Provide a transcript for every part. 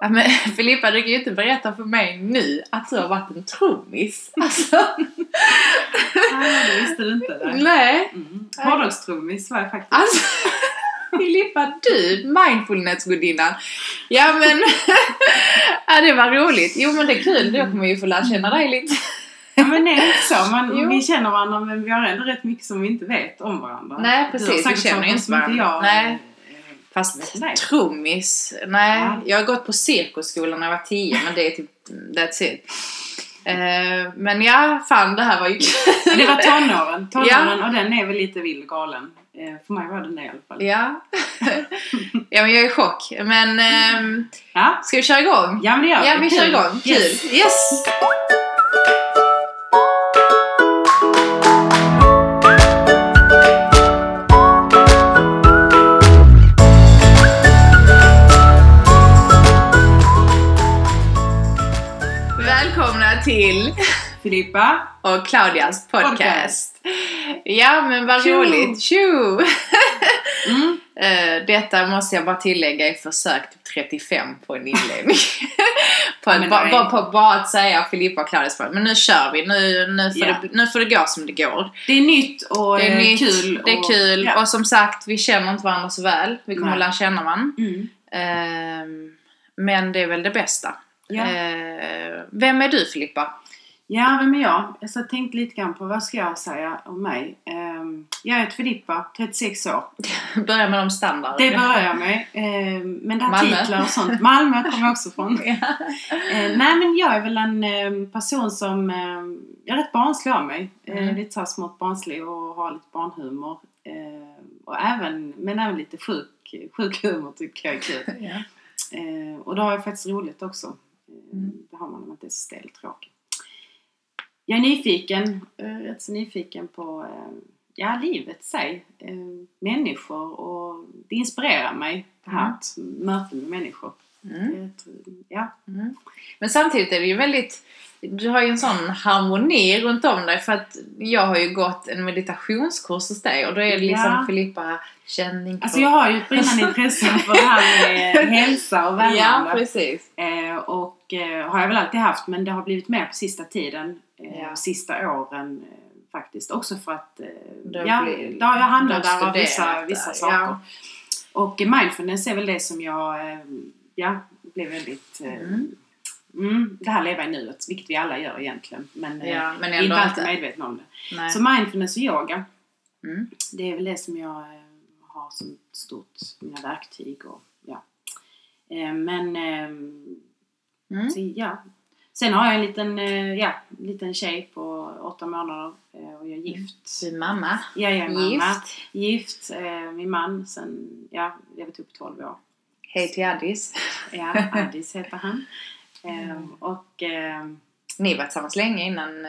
Ja, men Filippa, du kan ju inte berätta för mig nu att du har varit en trummis. Alltså, Nej, det visste du inte. Där. nej. Mm. Hårdrockstrummis var jag faktiskt. Alltså, Filippa, du, mindfulnessgudinnan. Ja men, ja det var roligt. Jo men det är kul, då kommer vi ju få lära känna dig lite. Ja, men det är inte så. Man, Jo. vi känner varandra men vi har ändå rätt mycket som vi inte vet om varandra. Nej, precis. Vi känner inte varandra. Jag, Nej. Fast Nej. trummis, nej. Ja. Jag har gått på cirkusskolan när jag var tio men det är typ, that's it. Eh, men ja, fan det här var ju Men det var tonåren. Tonåren Ja. och den är väl lite vild och galen. Eh, för mig var den det i alla fall. Ja. ja men jag är i chock. Men ehm, Ja, ska vi köra igång? ja men det gör Ja, vi Kul. kör igång. Kul! Yes. yes. Filippa. och Claudias podcast. Podcast. Ja men vad Tjo! roligt! Tjo! Mm. Eh, detta måste jag bara tillägga i försök typ 35 på en inledning. på att, bara, bara, på, bara att säga Filippa och Claudias podcast. Men nu kör vi, nu, nu, får Ja. det, nu får det gå som det går. Det är nytt och Det är eh, nytt, kul. det är och, kul Ja. och som sagt vi känner inte varandra så väl. Vi kommer Nej. att lära känna varandra. Mm. Ehm, men det är väl det bästa. Ja. Eh, vem är du Filippa? Ja, vem är jag? Jag har tänkt lite grann på vad ska jag säga om mig. Ehm, jag heter Filippa, 36 år. Börja med de standard. Det börjar jag med. Ehm, men det Malmö. titlar och sånt. Malmö kommer jag också från. Ja. Eh, nej men jag är väl en person som, jag är rätt barnslig av mig. Mm. lite så här smått barnslig och har lite barnhumor. Och även, men även lite sjuk, sjuk humor tycker jag är kul. Ja. Och då har jag faktiskt roligt också. Mm. Det har man när man inte är så stel tråkig. Jag är nyfiken, eh, rätt så nyfiken på eh, ja, livet sig. Eh, människor och det inspirerar mig det här Mm. möta med människor. Mm. Ja. Mm. Men samtidigt är det ju väldigt du har ju en sån harmoni runt om dig för att jag har ju gått en meditationskurs hos dig och då är det liksom Ja. Filippa, känn din kropp. Alltså jag har ju ett brinnande intresse för det här med hälsa och Ja, värmande. precis. eh, och eh, har jag väl alltid haft men det har blivit mer på sista tiden. Eh, Ja. Sista åren eh, faktiskt. Också för att eh, har ja, blivit- då har jag har där av vissa, vissa saker. ja. Och mindfulness är väl det som jag ja, blev väldigt Mm. Mm, det här leva i nuet, vilket vi alla gör egentligen. Men, Ja, men inte alltid inte. medvetna om det. Nej. Så mindfulness och yoga, Mm. det är väl det som jag har som stort, mina verktyg och ja. Men, Mm. så, ja. Sen har jag en liten, eh, ja, liten tjej på åtta månader eh, och jag är gift. Du är mamma. Jag är mamma. Gift. Gift. eh, min man sen, ja, jag vet upp 12 år. Hej till Addis. Ja, Addis heter han. Eh, och Ni var tillsammans länge innan...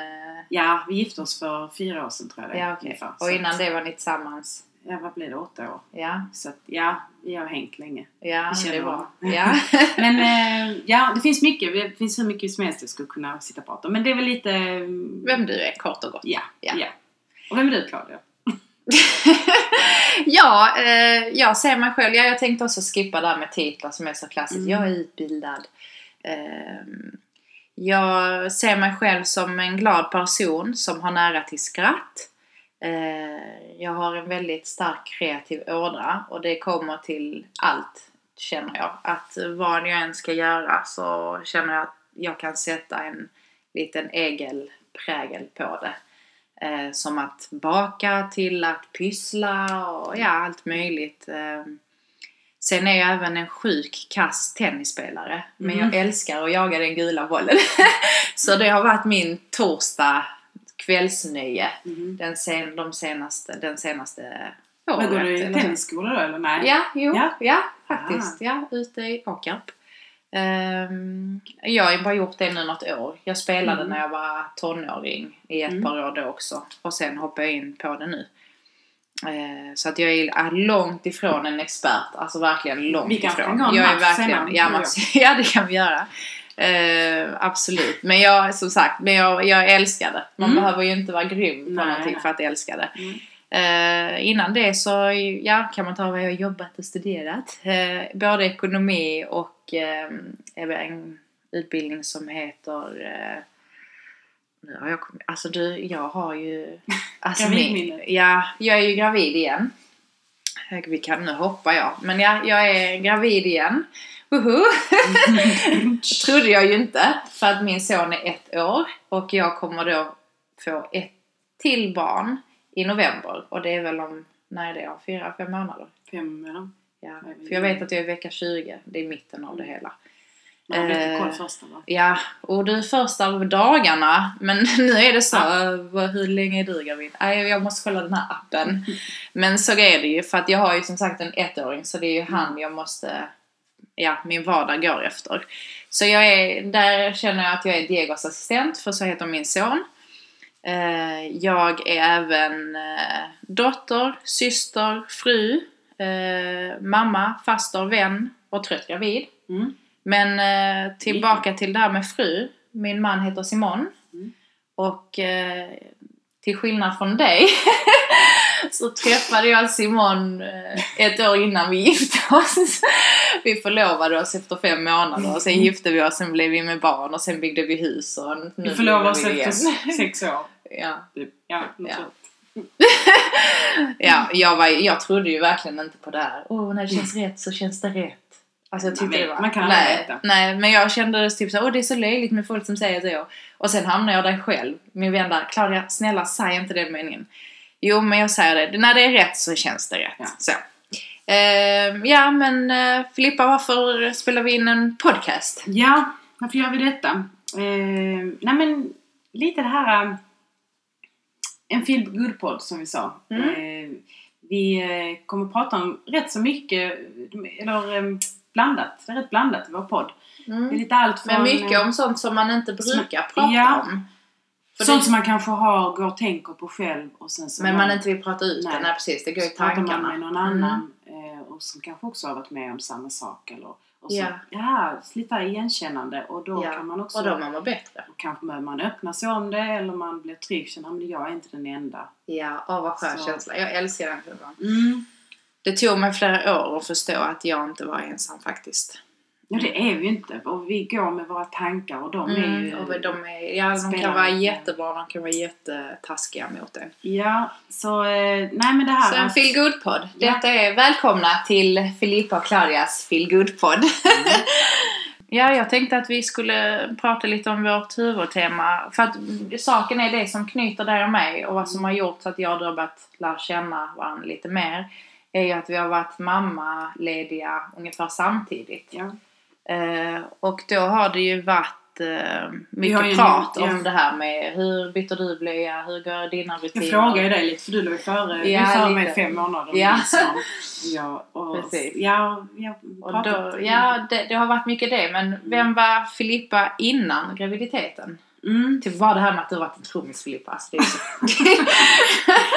ja, vi gifte oss för fyra år sedan tror jag det Ja, ungefär. Och innan det var ni tillsammans? Ja, vad blir det? Åtta år. Ja, Så att, ja, vi har hängt länge. ja det var... varandra. Ja. Men eh, ja, det finns mycket. Det finns hur mycket som helst jag skulle kunna sitta och prata om. Men det är väl lite... mm, Vem du är, kort och gott. Ja, Ja. ja. Och vem är du Claudia? ja, eh, jag ser mig själv. Ja, jag tänkte också skippa det här med titlar som är så klassiskt. Mm. Jag är utbildad. Eh, jag ser mig själv som en glad person som har nära till skratt. Eh, jag har en väldigt stark kreativ ådra och det kommer till allt känner jag. Att vad jag än ska göra så känner jag att jag kan sätta en liten egelprägel på det. Eh, som att baka till att pyssla och ja, allt möjligt. Eh, sen är jag även en sjuk kass tennisspelare. Men Mm. jag älskar att jaga den gula bollen. Så det har varit min torsdag kvällsnöje Mm. den, sen, de senaste, den senaste Men går året, du i tennisskola då eller nej? Ja, jo, Ja. ja, faktiskt. Ja, ute i Åkarp. Ehm, jag har bara gjort det nu något år. Jag spelade Mm. när jag var tonåring i ett Mm. par år då också. Och sen hoppade jag in på det nu. Eh, så att jag är är långt ifrån en expert. Alltså verkligen långt Vi ifrån. kan gå en jag är verkligen, ja, Mats, ja, det kan vi göra. Eh, absolut. Men jag, som sagt, men jag, jag älskar det. Man Mm. behöver ju inte vara grym på Nej, någonting för att älska det. Mm. Eh, innan det så ja, kan man ta vad jag har jobbat och studerat. Eh, både ekonomi och eh, en utbildning som heter eh, nu har jag kommit, alltså du, jag har ju... Alltså min, ja, jag är ju gravid igen. Eh, Vi kan, nu hoppar jag. Men ja, jag är gravid igen. Woho! trodde jag ju inte. För att min son är ett år. Och jag kommer då få ett till barn i november. Och det är väl om, när är det? Om fyra, fem månader? Fem eller? Ja, för jag vet att jag är vecka 20. Det är mitten av det hela. Man vet Eh, koll första va? Ja, och du första av dagarna. Men nu är det så, vad- hur länge är du gravid? Nej, jag måste kolla den här appen. Men så är det ju, för att jag har ju som sagt en ettåring så det är ju han jag måste, ja, min vardag går efter. Så jag är, där känner jag att jag är Diegos assistent, för så heter min son. Eh, Jag är även eh, dotter, syster, fru, eh, mamma, faster, vän och trött gravid. Mm. Men tillbaka till det här med fru. Min man heter Simon. Mm. Och till skillnad från dig så träffade jag Simon eh, ett år innan vi gifte oss. vi förlovade oss efter fem månader och sen gifte vi oss, sen blev vi med barn och sen byggde vi hus och nu Vi förlovade oss efter igen. sex år. Ja. Typ. Ja, Ja. Ja, jag, var, jag trodde ju verkligen inte på det här. Åh, när det känns rätt så känns det rätt. Alltså jag tyckte vet- det var... man kan nej, veta. nej, men jag kände det typ så åh det är så löjligt med folk som säger så. Och sen hamnar jag där själv. Min vän där, Claudia, snälla säg inte den meningen. Jo, men jag säger det. När det är rätt så känns det rätt. Ja. Så. Ehm, ja, men eh, Filippa, varför spelar vi in en podcast? Ja, varför gör vi detta? Eh, nej men, lite det här... eh, En feel good podd som vi sa. Mm. Eh, vi eh, kommer prata om rätt så mycket, eller eh, blandat. Det är rätt blandat i vår podd. Det är lite allt från... Men mycket om sånt som man inte brukar som- prata ja. om. För Sånt det- som man kanske har, går och tänker på själv och sen så Men man inte vill prata ut det. Nej. Nej, precis. Det går i så pratar tankarna. man med någon Mm. annan eh, och som kanske också har varit med om samma sak eller och så, Ja. ja. lite igenkännande och då Ja, kan man också Och då mår man bättre. och kanske man öppna sig om det eller man blir trygg känner att jag är inte den enda. Ja, åh vad skön Så. känsla. Jag älskar den känslan. Mm. Det tog mig flera år att förstå att jag inte var ensam faktiskt. Ja det är vi ju inte och vi går med våra tankar och de är ju... Mm, och de, är, ja, de kan vara jättebra, de kan vara jättetaskiga mot en. Ja, så eh, nej men det här Så en att- feel podd Ja. Detta är välkomna till Filippa och Claudias feel podd Mm. Ja, jag tänkte att vi skulle prata lite om vårt huvudtema. För att saken är det som knyter dig och mig och vad som har gjort så att jag och du har börjat lära känna varandra lite mer. Är ju att vi har varit mammalediga ungefär samtidigt. Ja. Eh, och då har det ju varit eh, mycket har ju- prat ja. om det här med hur byter du blöja, hur går dina rutiner? Jag frågar ju dig lite för du låg före, Ja, före mig fem månader Ja. Ja, och, Precis. ja, jag Och då, ja, det, det har varit mycket det. Men vem var Filippa innan graviditeten? Mm. Typ var det här med att du varit en trummis Filippa. Alltså.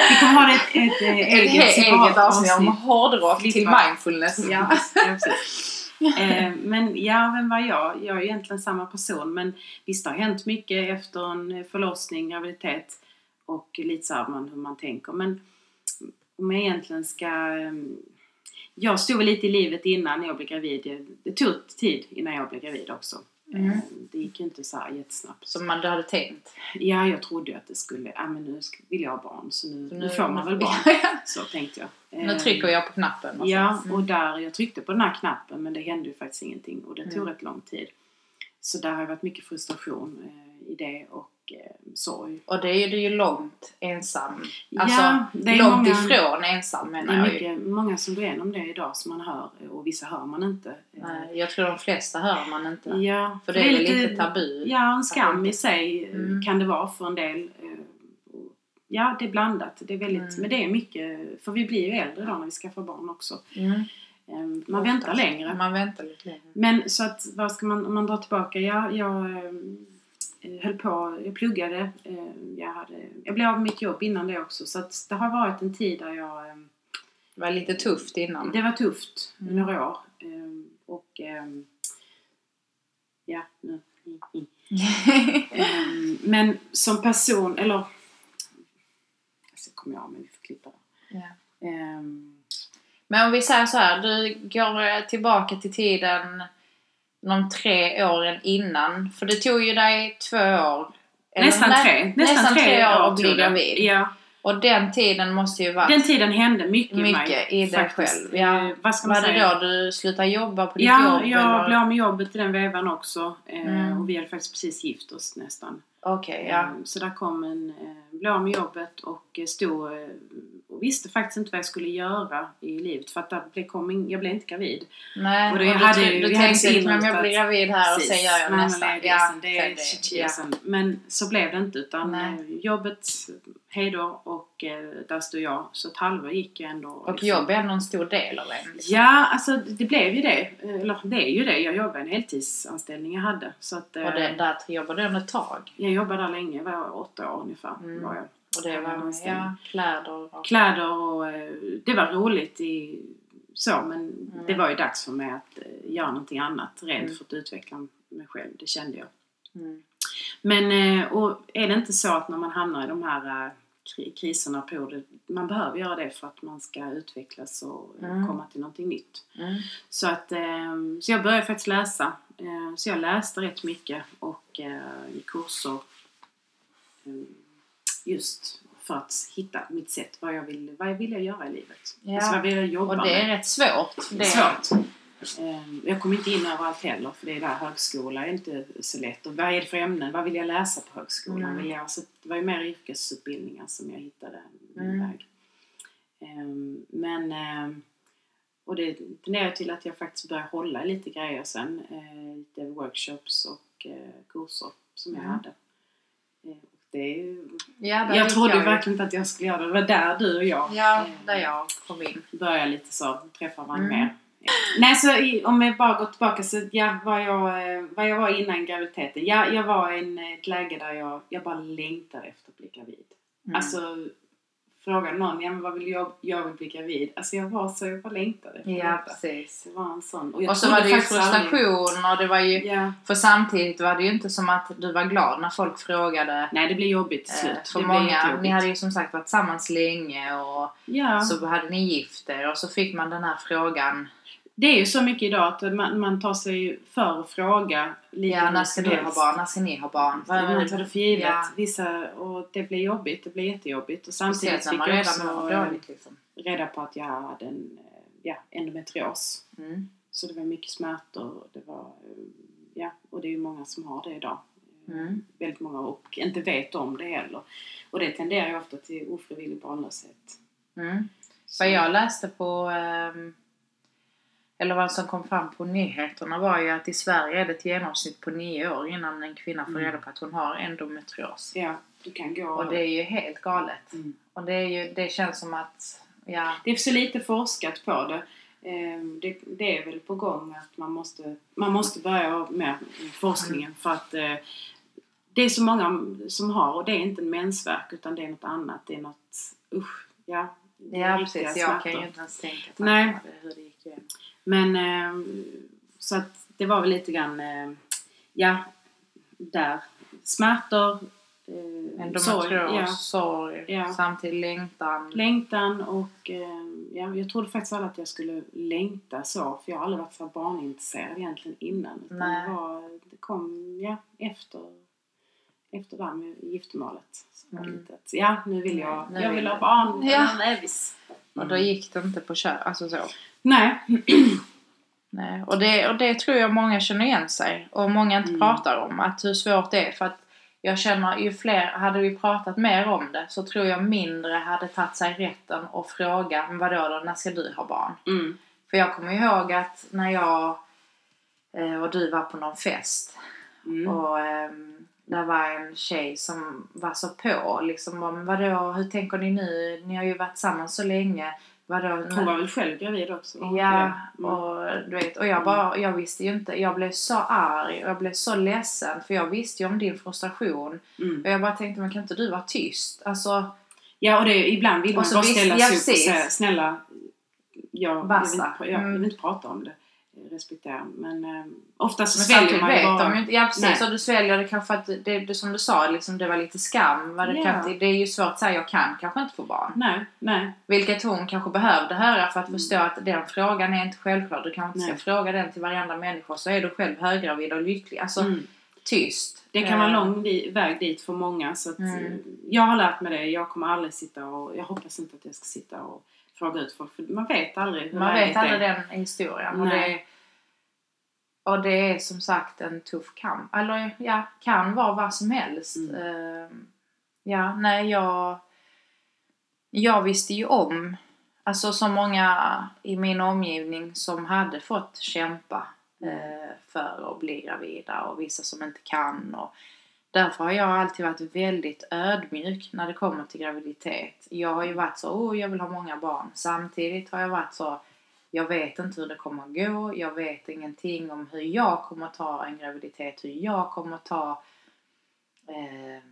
Vi kommer ha ett, ett, eh, ett eget, eget, avsnitt om hårdrock till mindfulness. Ja, ja. Eh, men ja, vem var jag? Jag är egentligen samma person men visst det har hänt mycket efter en förlossning, graviditet och lite så man, hur man tänker. Men om jag egentligen ska... Ehm, jag stod väl lite i livet innan jag blev gravid. Det, det tog tid innan jag blev gravid också. Mm. Eh, Det gick ju inte så här jättesnabbt. Som man hade tänkt. Ja, jag trodde att det skulle... Ja, men nu vill jag ha barn så nu, Så nu får man väl barn. Så tänkte jag. nu Eh, trycker jag på knappen. och. Ja, Mm. och där, jag tryckte på den här knappen men det hände ju faktiskt ingenting och det tog Mm. rätt lång tid. Så där har varit mycket frustration eh, i det och eh, sorg. Och det är du ju långt ensam. Alltså, ja, det är långt många, ifrån ensam Det menar är jag ju. många som går igenom det idag som man hör och vissa hör man inte. Nej, jag tror de flesta hör man inte. Ja, För det är väl lite tabu. Ja, en skam i sig eh, Mm. kan det vara för en del. eh, Ja, det är blandat. Det är väldigt, Mm. Men det är mycket, för vi blir ju äldre då när vi skaffar barn också. Mm. Eh, Man väntar Oftast. längre. Man väntar lite längre. Men så att, vad ska man, om man drar tillbaka, ja, jag eh, höll på, jag pluggade, eh, jag, hade, jag blev av med mitt jobb innan det också så att det har varit en tid där jag, eh, Det var lite tufft innan. det var tufft Mm. några år. Eh, och eh, ja, nu. Eh, Men som person, eller så kommer jag men vi får klippa det. Eh, Men om vi säger så här, du går eh, tillbaka till tiden de tre åren innan? För det tog ju dig två år. eller Nästan nej, tre. Nästan, tre, år att bli det. gravid. Ja. Och den tiden måste ju varit Den tiden hände mycket, i mig. mycket i dig själv. Ja. Eh, vad ska man Var det säga? då du slutade jobba på ditt Ja, jobb? jag eller? blev av med jobbet i den vevan också. Eh, Mm. Och vi hade faktiskt precis gift oss nästan. Okej, ja. Eh, Så där kom en, eh, blev med jobbet och eh, stod eh, och visste faktiskt inte vad jag skulle göra i livet för att där kom in, jag blev inte gravid. Nej, Och och det du, hade du, du tänkte att men jag blir gravid här och sen gör jag nästa. Ja, det shit, ja. Men så blev det inte utan Nej. jobbet, hejdå och eh, där stod jag. Så ett halvår gick jag ändå. Och liksom. jobb är ändå en stor del av en. Liksom. Ja, alltså det blev ju det. Eller det är ju det. Jag jobbade en heltidsanställning jag hade. Så att, eh, Och det, där jobbade du ett tag. Jag jobbade där länge, var åtta år ungefär. Mm. Var jag. Och det var ja, kläder och... Kläder och eh, det var roligt i så men Mm. det var ju dags för mig att eh, göra någonting annat rent Mm. för att utveckla mig själv. Det kände jag. Mm. Men eh, och är det inte så att när man hamnar i de här eh, kriserna och perioder, man behöver göra det för att man ska utvecklas och eh, Mm. komma till någonting nytt. Mm. Så att eh, så jag började faktiskt läsa. Eh, så jag läste rätt mycket och eh, gick kurser eh, just för att hitta mitt sätt, vad jag vill, vad jag vill jag göra i livet. Ja. Alltså vad vill jag jobba Och det är med? rätt svårt. Det är svårt. Eh, Jag kom inte in överallt heller för det är där högskola är inte så lätt. Och vad är det för ämnen? Vad vill jag läsa på högskolan? Mm. Vill jag, så det var ju mer yrkesutbildningar som jag hittade min Mm. väg. Ehm, Men ehm, och det tenderar till att jag faktiskt börjar hålla lite grejer sen. eh, Lite workshops och eh, kurser som jag Mm. hade. Eh, och Det är ju, Ja, jag trodde jag verkligen inte att jag skulle göra det. Det var där du och jag Ja, eh, där jag kom in. börjar lite så, träffa varandra Mm. mer. Nej, så i, om jag bara går tillbaka så ja, vad jag, eh, vad jag var innan graviditeten. Ja, jag var i en, ett läge där jag, jag bara längtade efter att bli gravid. Mm. Alltså, frågar någon, ja men vad vill jag, jag vill bli gravid. Alltså jag var så, jag bara längtade efter ja, detta. precis. Det var en sån. jag Och så var det ju aldrig- frustration och det var ju... Ja. För samtidigt var det ju inte som att du var glad när folk frågade. Nej, det blir jobbigt till Eh, slut. för det många, ni hade ju som sagt varit tillsammans länge och Ja. så hade ni gift er och så fick man den här frågan. Det är ju så mycket idag att man, man tar sig för att fråga lite Ja, när ska som du ha barn? När ska ni ha barn? Man tar det för givet. Ja. Vissa, och det blir jobbigt. Det blir jättejobbigt. Och samtidigt när fick jag också dåligt liksom. reda på att jag hade en ja, endometrios. Mm. Så det var mycket smärtor. Det var, ja, och det är ju många som har det idag. Mm. Väldigt många och inte vet om det heller. Och det tenderar ju ofta till ofrivillig barnlöshet. Mm. Vad jag läste på, ehm, eller vad som kom fram på nyheterna var ju att i Sverige är det ett genomsnitt på nio år innan en kvinna får Mm. reda på att hon har endometrios. Ja, du kan gå... Och det är ju helt galet. Mm. Och det, är ju, det känns som att, ja, Det är så lite forskat på det. Ehm, Det, det är väl på gång att man måste, man måste börja med forskningen Mm. för att eh, det är så många som har och det är inte en mensvärk utan det är något annat. Det är något, usch, ja. det är ja precis. Jag kan ju inte ens tänka Nej. det, hur det gick igenom. Men ehm, så att det var väl lite grann, eh, ja, där. Smärtor, eh, sorg, Endometrios, ja, sorg, Ja. samtidigt längtan. längtan och eh, ja, jag trodde faktiskt aldrig att jag skulle längta så för jag har aldrig varit så barnintresserad egentligen innan. Utan Nej. det, var, det kom ja, efter, efter det här med giftermålet. Mm. lite att, ja, nu vill jag, Nu jag vill vill ha jag. barn. Ja. Nej, visst. Och då gick det inte på kö, alltså så. Nej. Nej, och det, och det tror jag många känner igen sig och många inte Mm. pratar om. Att hur svårt det är. För att jag känner ju fler, hade vi pratat mer om det så tror jag mindre hade tagit sig rätten och fråga men vadå då, när ska du ha barn? Mm. För jag kommer ihåg att när jag eh, och du var på någon fest Mm. och ehm, där var en tjej som var så på liksom om vadå, hur tänker ni nu? Ni har ju varit tillsammans så länge. Vadå? Hon var väl själv gravid också? Ja? Mm. och du vet, och jag bara, jag visste ju inte, jag blev så arg och jag blev så ledsen för jag visste ju om din frustration. Mm. Och jag bara tänkte, men kan inte du vara tyst? Alltså, Ja, och det, ibland vill man bara ställa sig upp och säga snälla, jag, jag, vill inte, jag, jag Mm. vill inte prata om det. Respektera. Men eh, oftast Men sväljer man ju vet bara. de inte. Ja precis, Nej. och du sväljer det kanske för att det, det som du sa, liksom, det var lite skam. Var det, Ja. kan, det är ju svårt att säga, jag kan kanske inte få barn. Nej, nej. Vilket hon kanske behövde höra för att Mm. förstå att den frågan är inte självklart. Du kanske inte ska Nej. fråga den till varenda människa så är du själv höggravid och lycklig. Alltså Mm. tyst. Det kan vara Eh, lång väg dit för många. Så Mm. eh, Jag har lärt mig det. Jag kommer aldrig sitta och... Jag hoppas inte att jag ska sitta och fråga ut folk. För man vet aldrig hur Man vet aldrig den historien. Och det, och det är som sagt en tuff kamp. Eller ja, kan vara vad som helst. Mm. Eh, ja, nej jag... Jag visste ju om, alltså så många i min omgivning som hade fått kämpa eh, för att bli gravida och vissa som inte kan. Och därför har jag alltid varit väldigt ödmjuk när det kommer till graviditet. Jag har ju varit så, oh jag vill ha många barn. Samtidigt har jag varit så, jag vet inte hur det kommer att gå. Jag vet ingenting om hur jag kommer att ta en graviditet, hur jag kommer att ta eh,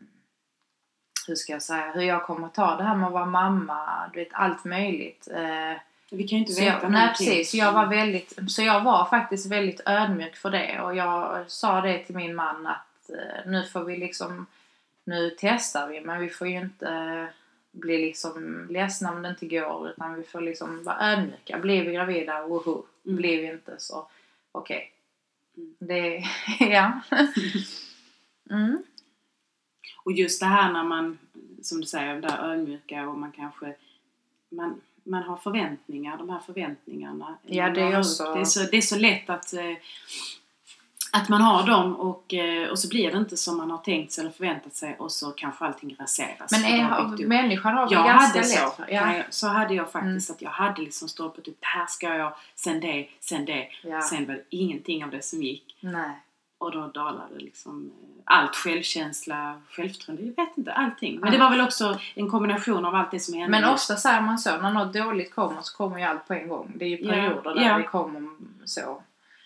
hur ska jag säga, hur jag kommer att ta det här med att vara mamma, du vet allt möjligt. Eh, Vi kan ju inte så veta jag, nej precis, så jag var väldigt, så jag var faktiskt väldigt ödmjuk för det och jag sa det till min man att eh, nu får vi liksom, nu testar vi men vi får ju inte bli liksom ledsna om det inte går utan vi får liksom vara ödmjuka. Blir vi gravida, woho. Mm. Blir vi inte så okej. Mm. Det, ja. mm. Och just det här när man, som du säger, där ödmjuka och man kanske man, man har förväntningar, de här förväntningarna. Ja, det är också- det, är så, det är så lätt att, eh, att man har dem och, eh, och så blir det inte som man har tänkt sig eller förväntat sig och så kanske allting raseras. Men är, har upp. människan har jag ganska hade så, lätt ja. Nej, så hade jag faktiskt att jag hade liksom stolpat upp, det här ska jag, sen det, sen det. ja. Sen var det ingenting av det som gick. Nej. Och då dalade liksom eh, allt självkänsla, självförtroende, jag vet inte, allting. Men Ja. det var väl också en kombination av allt det som hände. Men ofta säger man så, när något dåligt kommer så kommer ju allt på en gång. Det är ju Ja, perioder där ja. det kommer så.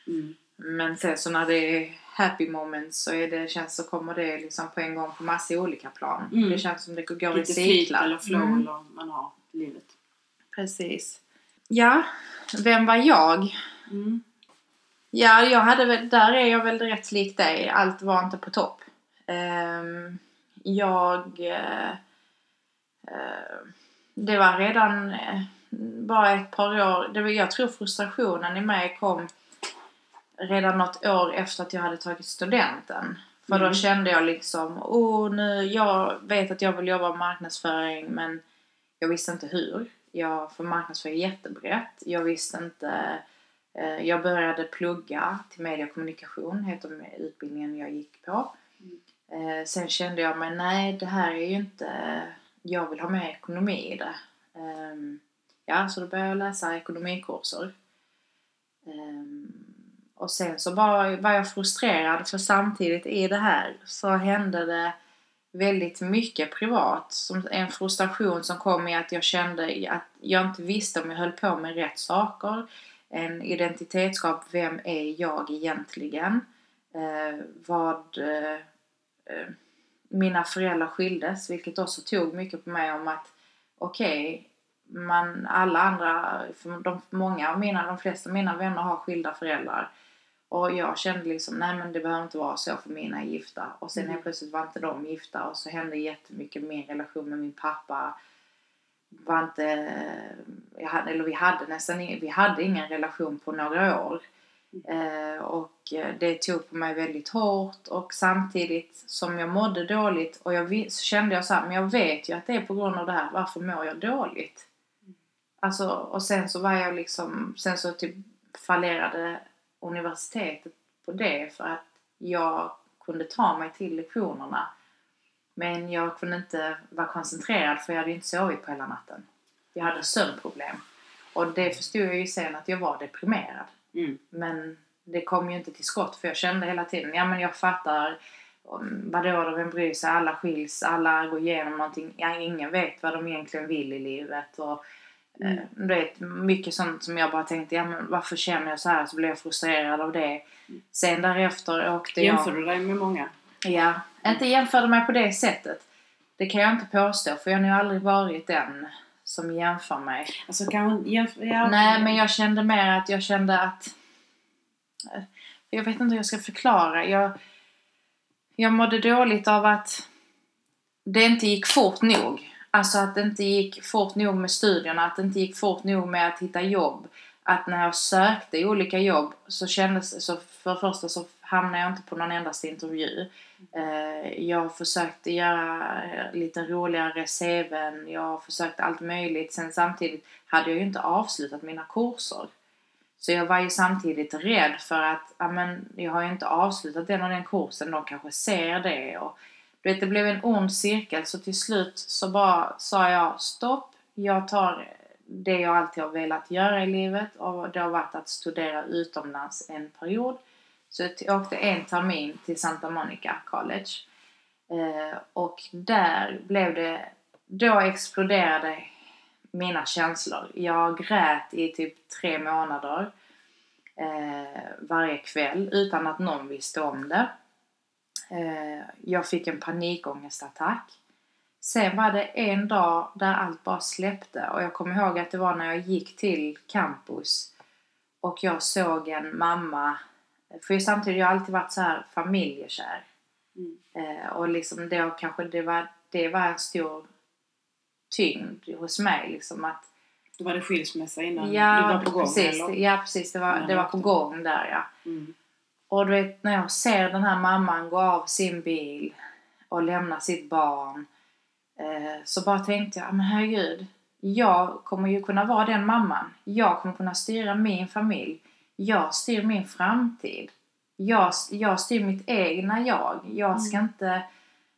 Mm. Men sen så när det är happy moments så är det, känns så kommer det liksom på en gång på massa olika plan. Mm. Det känns som det går i Lite flyt cyklar. eller flow Mm, eller man har i livet. Precis. Ja, vem var jag? Mm. Ja, jag hade väl, där är jag väl rätt lik dig. Allt var inte på topp. Ehm, jag... eh, eh, det var redan eh, bara ett par år. Det var, jag tror frustrationen i mig kom redan något år efter att jag hade tagit studenten. För då Mm. kände jag liksom, oh nu, jag vet att jag vill jobba med marknadsföring men jag visste inte hur. Jag, för marknadsföring är jättebrett. Jag visste inte Eh, Jag började plugga till media och kommunikation, heter utbildningen jag gick på. Eh, Sen kände jag mig, nej det här är ju inte, jag vill ha mer ekonomi i det. Ehm, Ja, så då började jag läsa ekonomikurser. Och sen så var, var jag frustrerad för samtidigt i det här så hände det väldigt mycket privat. Som en frustration som kom i att jag kände att jag inte visste om jag höll på med rätt saker en identitetsskap. Vem är jag egentligen? Eh, vad... Eh, eh, mina föräldrar skildes, vilket också tog mycket på mig om att okej, man, alla andra, för de, många av mina, de flesta av mina vänner har skilda föräldrar. Och jag kände liksom, nej men det behöver inte vara så för mina är gifta. Och sen Mm. helt plötsligt var inte de gifta och så hände jättemycket min relation med min pappa var inte, jag hade, eller vi hade nästan vi hade ingen relation på några år. Eh, och eh, det tog på mig väldigt hårt och samtidigt som jag mådde dåligt och jag så kände jag så här, men jag vet ju att det är på grund av det här, varför mår jag dåligt? Alltså, och sen så var jag liksom, sen så typ fallerade universitetet på det för att jag kunde ta mig till lektionerna. Men jag kunde inte vara koncentrerad för jag hade inte sovit på hela natten. Jag hade sömnproblem. Och det förstod jag ju sen att jag var deprimerad. Mm. Men det kom ju inte till skott för jag kände hela tiden, ja men jag fattar vadå då, vem bryr sig? Alla skiljs, alla går igenom någonting. Ja, ingen vet vad de egentligen vill i livet. Och, Mm. eh, du vet, mycket sånt som jag bara tänkte, ja men varför känner jag så här? Så blev jag frustrerad av det. Sen därefter åkte jag... Jämför du dig med många? Ja, inte jämförde mig på det sättet. Det kan jag inte påstå för jag har nog aldrig varit den som jämför mig. Alltså kan hon jämföra? Ja. Nej, men jag kände mer att jag kände att jag vet inte hur jag ska förklara. Jag, jag mådde dåligt av att det inte gick fort nog. Alltså att det inte gick fort nog med studierna, att det inte gick fort nog med att hitta jobb. Att när jag sökte olika jobb så kändes det, så för det första så hamnade jag inte på någon endaste intervju. Eh, jag försökte göra lite roligare CVn, jag försökte allt möjligt. Sen samtidigt hade jag ju inte avslutat mina kurser. Så jag var ju samtidigt rädd för att, ja men jag har ju inte avslutat den och den kursen, de kanske ser det. Och, vet, det blev en ond cirkel så till slut så bara sa jag stopp, jag tar det jag alltid har velat göra i livet och det har varit att studera utomlands en period. Så jag åkte en termin till Santa Monica College. Eh, och där blev det, då exploderade mina känslor. Jag grät i typ tre månader eh, varje kväll utan att någon visste om det. Eh, jag fick en panikångestattack. Sen var det en dag där allt bara släppte och jag kommer ihåg att det var när jag gick till campus och jag såg en mamma, för samtidigt har jag alltid varit så här familjekär. Mm. Eh, och liksom då kanske det var, det var en stor tyngd hos mig liksom att Då var det skilsmässa innan ja, du var på gång precis, eller? Ja precis, det var, det var på gång där ja. Mm. Och du vet när jag ser den här mamman gå av sin bil och lämna sitt barn eh, så bara tänkte jag, men herregud, jag kommer ju kunna vara den mamman. Jag kommer kunna styra min familj. Jag styr min framtid. Jag, jag styr mitt egna jag. Jag ska inte...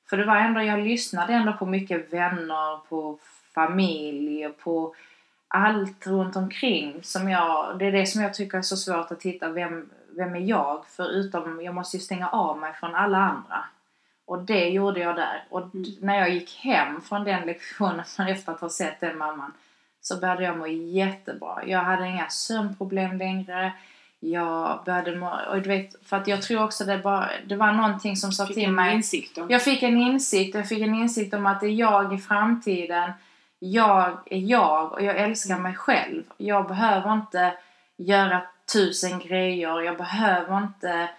För det var ändå, jag lyssnade ändå på mycket vänner, på familj, och på allt runt omkring som jag, det är det som jag tycker är så svårt att hitta, vem, vem är jag? Förutom, jag måste ju stänga av mig från alla andra. Och det gjorde jag där. Och Mm. när jag gick hem från den lektionen efter att ha sett den mamman så började jag må jättebra. Jag hade inga sömnproblem längre. Jag började må, och du vet, för att jag tror också det bara, det var någonting som sa till mig insikt om. jag fick en insikt, jag fick en insikt om att det är jag i framtiden. Jag är jag och jag älskar mig själv. Jag behöver inte göra tusen grejer. Jag behöver inte,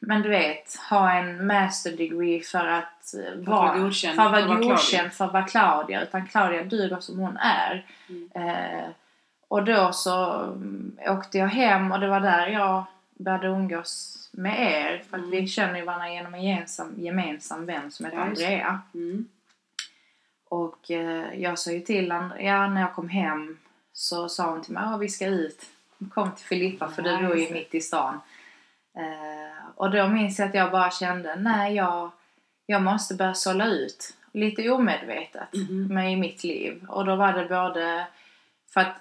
men du vet, ha en master degree för att vara godkänd, för att vara för att vara godkänd, för att vara Claudia. Utan Claudia duger som hon är. Mm. Eh, och då så mm, åkte jag hem och det var där jag började umgås med er. För att Mm. vi känner ju varandra genom en gemensam, gemensam vän som heter Ja. Andrea. Mm. Och eh, jag sa ju till henne, ja när jag kom hem så sa hon till mig, ja vi ska ut. Kom till Filippa för du bor ju mitt i stan. Eh, och då minns jag att jag bara kände, nej jag, jag måste börja sålla ut. Lite omedvetet Mhm. med i mitt liv. Och då var det både för att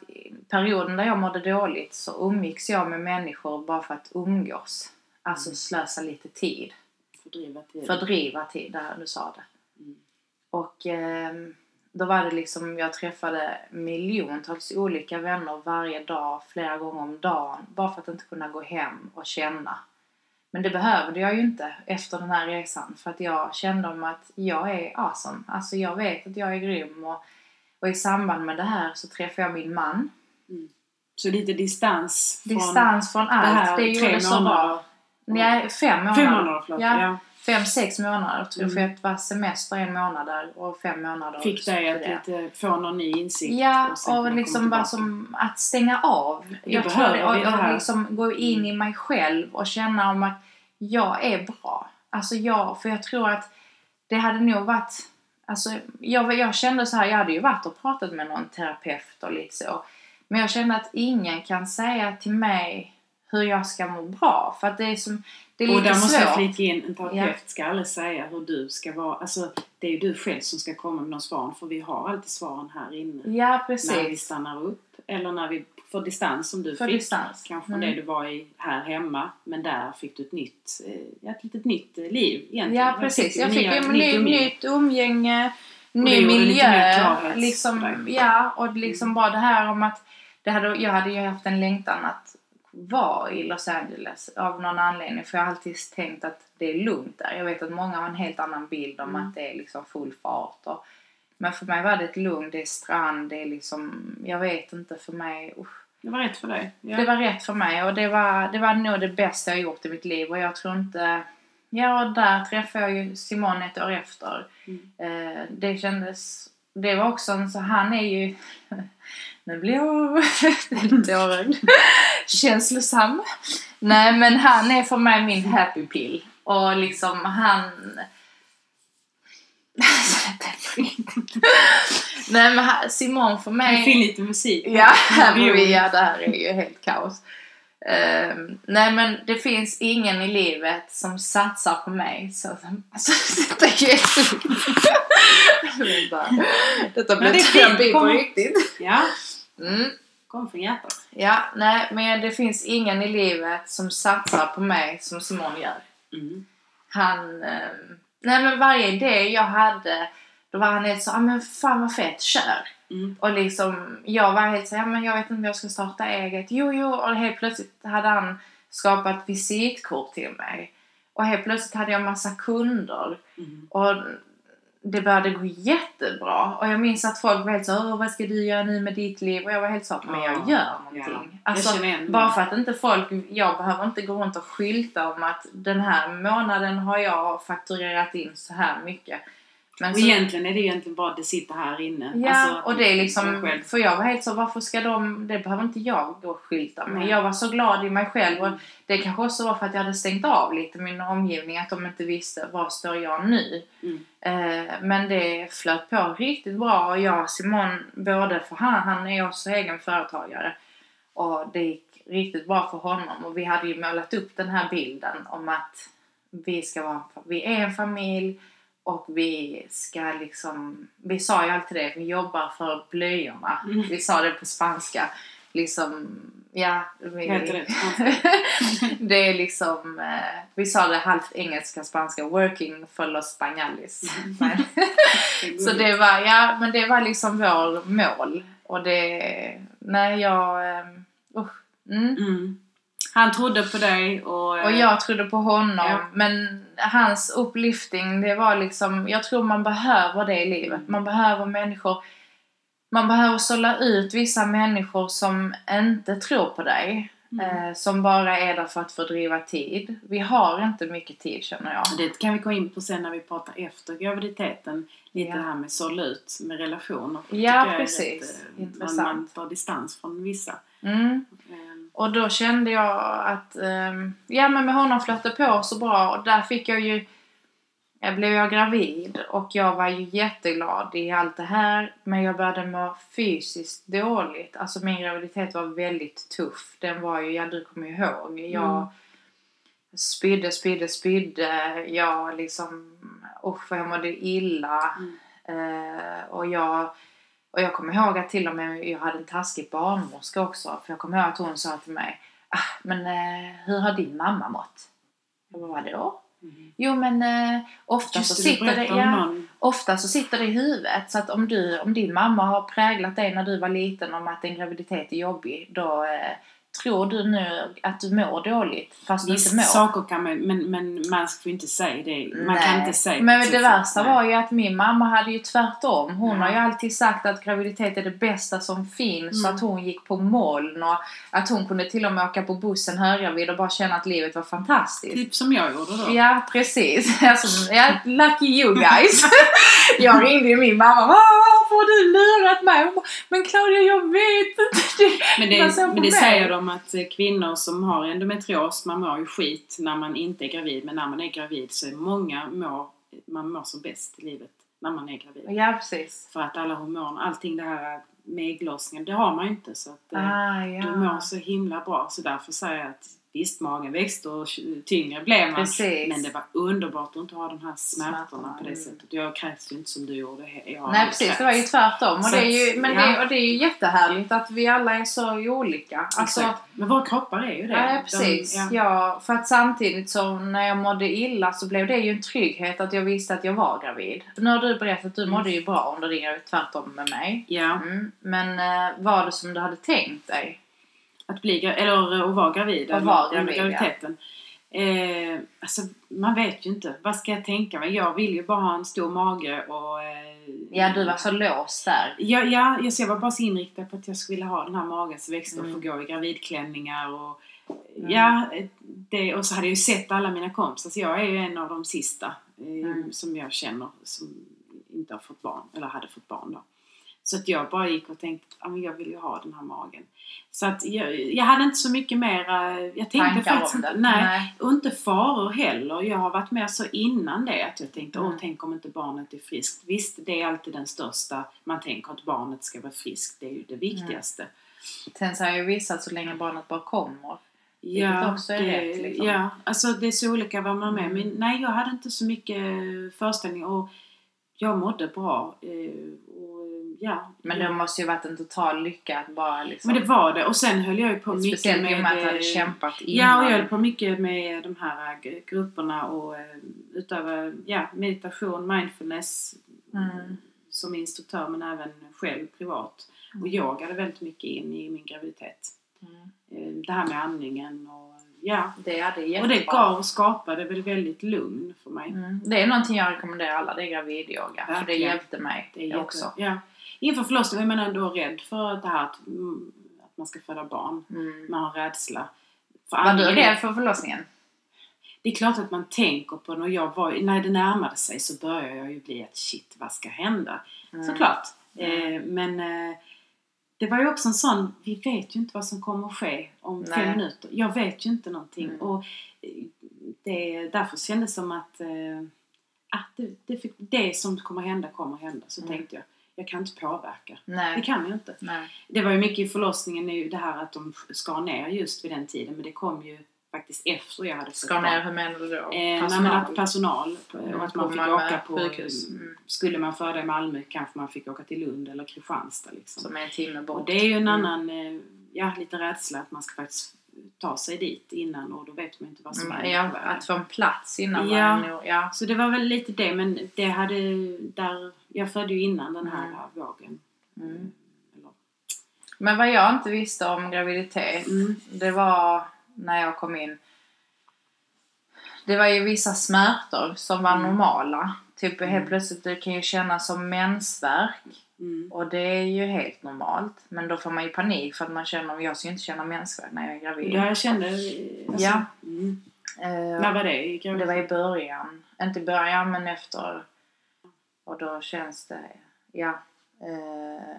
perioden där jag mådde dåligt så umgicks jag med människor bara för att umgås. Alltså Mm. slösa lite tid. Fördriva tiden. Fördriva tid, där du sa det. Mm. Och ehm, då var det liksom, jag träffade miljontals olika vänner varje dag, flera gånger om dagen. Bara för att inte kunna gå hem och känna. Men det behövde jag ju inte efter den här resan. För att jag kände om att jag är awesome. Alltså jag vet att jag är grym. Och, och i samband med det här så träffade jag min man. Så lite distans från Distans från det allt. här Det, gjorde så bra. Nej, fem månader. Fem månader, förlåt. Ja. Ja. Fem, sex månader. Jag tror Mm. för att det var semester en månad där och fem månader. Fick dig att lite få någon ny insikt. Ja, och kunna liksom bara som att stänga av. Jag tror det, och, det och liksom gå in i mig själv och känna om att jag är bra. Alltså jag, för jag tror att det hade nog varit, alltså jag, jag kände så här, jag hade ju varit och pratat med någon terapeut och lite så. Men jag kände att ingen kan säga till mig hur jag ska må bra. För att det är som, det är Och lite där måste jag svårt. flika in, en terapeut ska aldrig säga hur du ska vara. Alltså, det är ju du själv som ska komma med de svaren. För vi har alltid svaren här inne. Ja, När vi precis. stannar upp. Eller när vi får distans som du För fick. distans. Kanske Mm. det du var i här hemma. Men där fick du ett nytt, eh, ja, ett litet nytt eh, liv egentligen. Ja, precis. Jag fick Nya- ju nytt ny, umgänge. nytt umgänge, ny miljö. Liksom, ja, och liksom bara det här om att det hade, jag hade ju haft en längtan att vara i Los Angeles av någon anledning. För jag har alltid tänkt att det är lugnt där. Jag vet att många har en helt annan bild om Mm. att det är liksom full fart. Och, men för mig var det ett lugn, det är strand, det är liksom, jag vet inte för mig, usch. Det var rätt för dig. Ja. Det var rätt för mig och det var, det var nog det bästa jag gjort i mitt liv och jag tror inte... Ja, där träffade jag ju Simon ett år efter. Mm. Eh, det kändes... Det var också en så... Han är ju... Nu blir jag lite tårögd. Känslosam. Nej, men han är för mig min happy pill. Och liksom han... Nej men han- Simon för mig... Vi in lite musik? Ja, här vi, ja, det här är ju helt kaos. Ehm, nej men det finns ingen i livet som satsar på mig så som... Alltså detta är. Vänta. Detta fint, terapi på riktigt. Ja, Mm. Kom från hjärtat. Ja, nej men det finns ingen i livet som satsar på mig som Simon gör. Mm. Han... ehm, nej men varje idé jag hade då var han helt så, ah, men fan vad fett, kör! Mm. Och liksom, jag var helt så, ja men jag vet inte om jag ska starta eget. Jo, jo, och helt plötsligt hade han skapat visitkort till mig. Och helt plötsligt hade jag massa kunder. Mm. Och det började gå jättebra. Och jag minns att folk var helt så, Åh, vad ska du göra nu med ditt liv? Och jag var helt så, men jag Ja, gör ja. någonting. Jag Alltså, bara för att inte folk, jag behöver inte gå runt och skylta om att den här månaden har jag fakturerat in så här mycket. Men Och så- egentligen är det egentligen bara det sitter här inne. Ja, Alltså, och det är liksom, själv. för jag var helt så, varför ska de, det behöver inte jag gå och skylta med. Nej. Jag var så glad i mig själv och Mm. det kanske också var för att jag hade stängt av lite min omgivning, att de inte visste var står jag nu. Mm. Eh, men det flöt på riktigt bra och jag och Simon, både för han, han är också egen företagare och det gick riktigt bra för honom och vi hade ju målat upp den här bilden om att vi ska vara, vi är en familj och vi ska liksom, vi sa ju alltid det, vi jobbar för blöjorna. Mm. Vi sa det på spanska. Liksom, ja. Vi, det? det är liksom, eh, vi sa det halvt engelska, spanska, working for los spanjalis. Men- så det var, ja men det var liksom vår mål. Och det, nej jag, eh, usch. Mm. Han trodde på dig och... Och jag trodde på honom. Ja. Men hans upplifting, det var liksom, jag tror man behöver det i livet. Man behöver människor, man behöver sålla ut vissa människor som inte tror på dig. Mm. Eh, som bara är där för att fördriva tid. Vi har inte mycket tid känner jag. Det kan vi gå in på sen när vi pratar efter graviditeten. Lite Ja. det här med sålla ut med relationer. Ja, precis. rätt, eh, Intressant. Man, man tar distans från vissa. Mm. Ehm, Och då kände jag att, ehm, ja men med honom flöt det på så bra och där fick jag ju, jag blev jag gravid och jag var ju jätteglad i allt det här men jag började må fysiskt dåligt. Alltså min graviditet var väldigt tuff. Den var ju, ja du kommer ihåg, jag Mm. spydde, spydde, spydde. Jag liksom, usch jag mådde illa. Mm. Eh, och jag och jag kommer ihåg att till och med jag hade en taskig barnmorska också. För jag kommer ihåg att hon sa till mig ah, men eh, hur har din mamma mått? Jag bara, vadå? Mm. Jo men eh, ofta, Just så sitter det, ja, ofta så sitter det i huvudet. Så att om, du, om din mamma har präglat dig när du var liten om att en graviditet är jobbig. Då eh, tror du nu att du mår dåligt fast du inte Vissa mår. saker kan man, men, men man får inte säga det. Man kan Nej. inte säga Men på det så värsta var ju att min mamma hade ju tvärtom. Hon Ja. har ju alltid sagt att graviditet är det bästa som finns. Mm. Att hon gick på moln och att hon kunde till och med åka på bussen höggravid och bara känna att livet var fantastiskt. Typ som jag gjorde då. Ja, precis. Alltså, ja, lucky you guys. jag ringde ju min mamma. Varför har du lurat mig? Men Claudia, jag vet inte. Men det, men det mig? säger de att eh, kvinnor som har endometrios, man mår ju skit när man inte är gravid. Men när man är gravid så är många mår, man mår som bäst i livet när man är gravid. Ja, precis. För att alla hormoner, allting det här med ägglossningen, det har man ju inte. Så att eh, Ah, du ja. mår så himla bra. Så därför säger jag att visst, magen växte och tyngre blev man. Precis. Men det var underbart att inte ha de här smärtorna Smärtorna, på det mm. sättet. Jag kräks ju inte som du gjorde. Jag Nej precis, det var ju tvärtom. Och det är ju, men ja. det, och det är ju jättehärligt att vi alla är så olika. Alltså, Exakt. Men våra kroppar är ju det. Ja, precis. De, ja. ja. för att samtidigt så när jag mådde illa så blev det ju en trygghet att jag visste att jag var gravid. Nu har du berättat att du Mm. mådde ju bra under din graviditet, tvärtom med mig. ja. Mm. Men eh, var det som du hade tänkt dig? Att bli eller att vara gravid. Att vara gravid, ja. graviditeten. Eh, alltså, man vet ju inte. Vad ska jag tänka mig? Jag vill ju bara ha en stor mage och eh, Ja, du var så låst där. Ja, ja jag, var bara så inriktad på att jag skulle ha den här magen som växte Mm. och få gå i gravidklänningar och Mm. Ja, det, och så hade jag ju sett alla mina kompisar så jag är ju en av de sista eh, Mm. som jag känner som inte har fått barn, eller hade fått barn då. Så att jag bara gick och tänkte att jag vill ju ha den här magen. Så att jag, jag hade inte så mycket mera, jag tänkte Tankar faktiskt inte, det. nej, och inte faror heller. Jag har varit med så innan det att jag tänkte, Mm. åh tänk om inte barnet är friskt. Visst, det är alltid den största, man tänker att barnet ska vara friskt, det är ju det viktigaste. Sen säger ju vissa att så länge barnet bara kommer. Vilket också är det, rätt, liksom. ja, alltså det är så olika vad man är med. Mm. Men nej, jag hade inte så mycket föreställning och jag mådde bra. eh, Och, ja, Men det måste ju varit en total lycka att bara liksom... men det var det. Och sen höll jag ju på mycket Speciellt i och med att du hade eh, kämpat innan. Ja, och jag höll på mycket med de här eh, grupperna och eh, utöver ja, meditation, mindfulness Mm. som instruktör men även själv privat. Och Mm. yogade väldigt mycket in i min graviditet. Mm. Eh, Det här med andningen och ja. Det hade Och jättebra. det gav och skapade väl väldigt lugn för mig. Mm. Det är någonting jag rekommenderar alla, det är gravidyoga. För det hjälpte mig Det är också. Ja. Inför förlossningen är man ändå rädd för det här att, mm, att man ska föda barn. Mm. Man har rädsla. För Var du rädd för förlossningen? Det är klart att man tänker på när jag var, när det närmade sig så började jag ju bli att shit, vad ska hända? Mm. Såklart. Mm. Eh, men eh, det var ju också en sån, vi vet ju inte vad som kommer att ske om Nej. fem minuter. Jag vet ju inte någonting. Mm. Och eh, det, därför kändes det som att, eh, att det, det, fick, det som kommer hända kommer att hända. Så Mm. tänkte jag, jag kan inte påverka. Det Nej. kan jag inte. Nej. Det var ju mycket i förlossningen nu det här att de skar ner just vid den tiden. Men det kom ju faktiskt efter jag hade fått barn. ner, hur menar du då? Eh, nej, men att personal Mm, och att man fick Malmö åka på. Mm. Skulle man föda i Malmö kanske man fick åka till Lund eller Kristianstad liksom. Som är en timme bort. Och det är ju en Mm. annan, eh, ja lite rädsla att man ska faktiskt ta sig dit innan och då vet man inte vad som Mm, är ja, att få en plats innan Ja. man ja. Så det var väl lite det men det hade, där, jag födde ju innan den här Mm. vågen. Mm. Eller, Men vad jag inte visste om graviditet, mm, det var när jag kom in. Det var ju vissa smärtor som var Mm. normala. Typ Mm. helt plötsligt det kan ju kännas som mensvärk. Mm, Och det är ju helt normalt. Men då får man ju panik för att man känner, jag ska ju inte känna mensvärk när jag är gravid. jag kände, alltså, Ja. Mm. Eh, När var det? I det var i början. Inte i början men efter. Och då känns det, ja. Eh,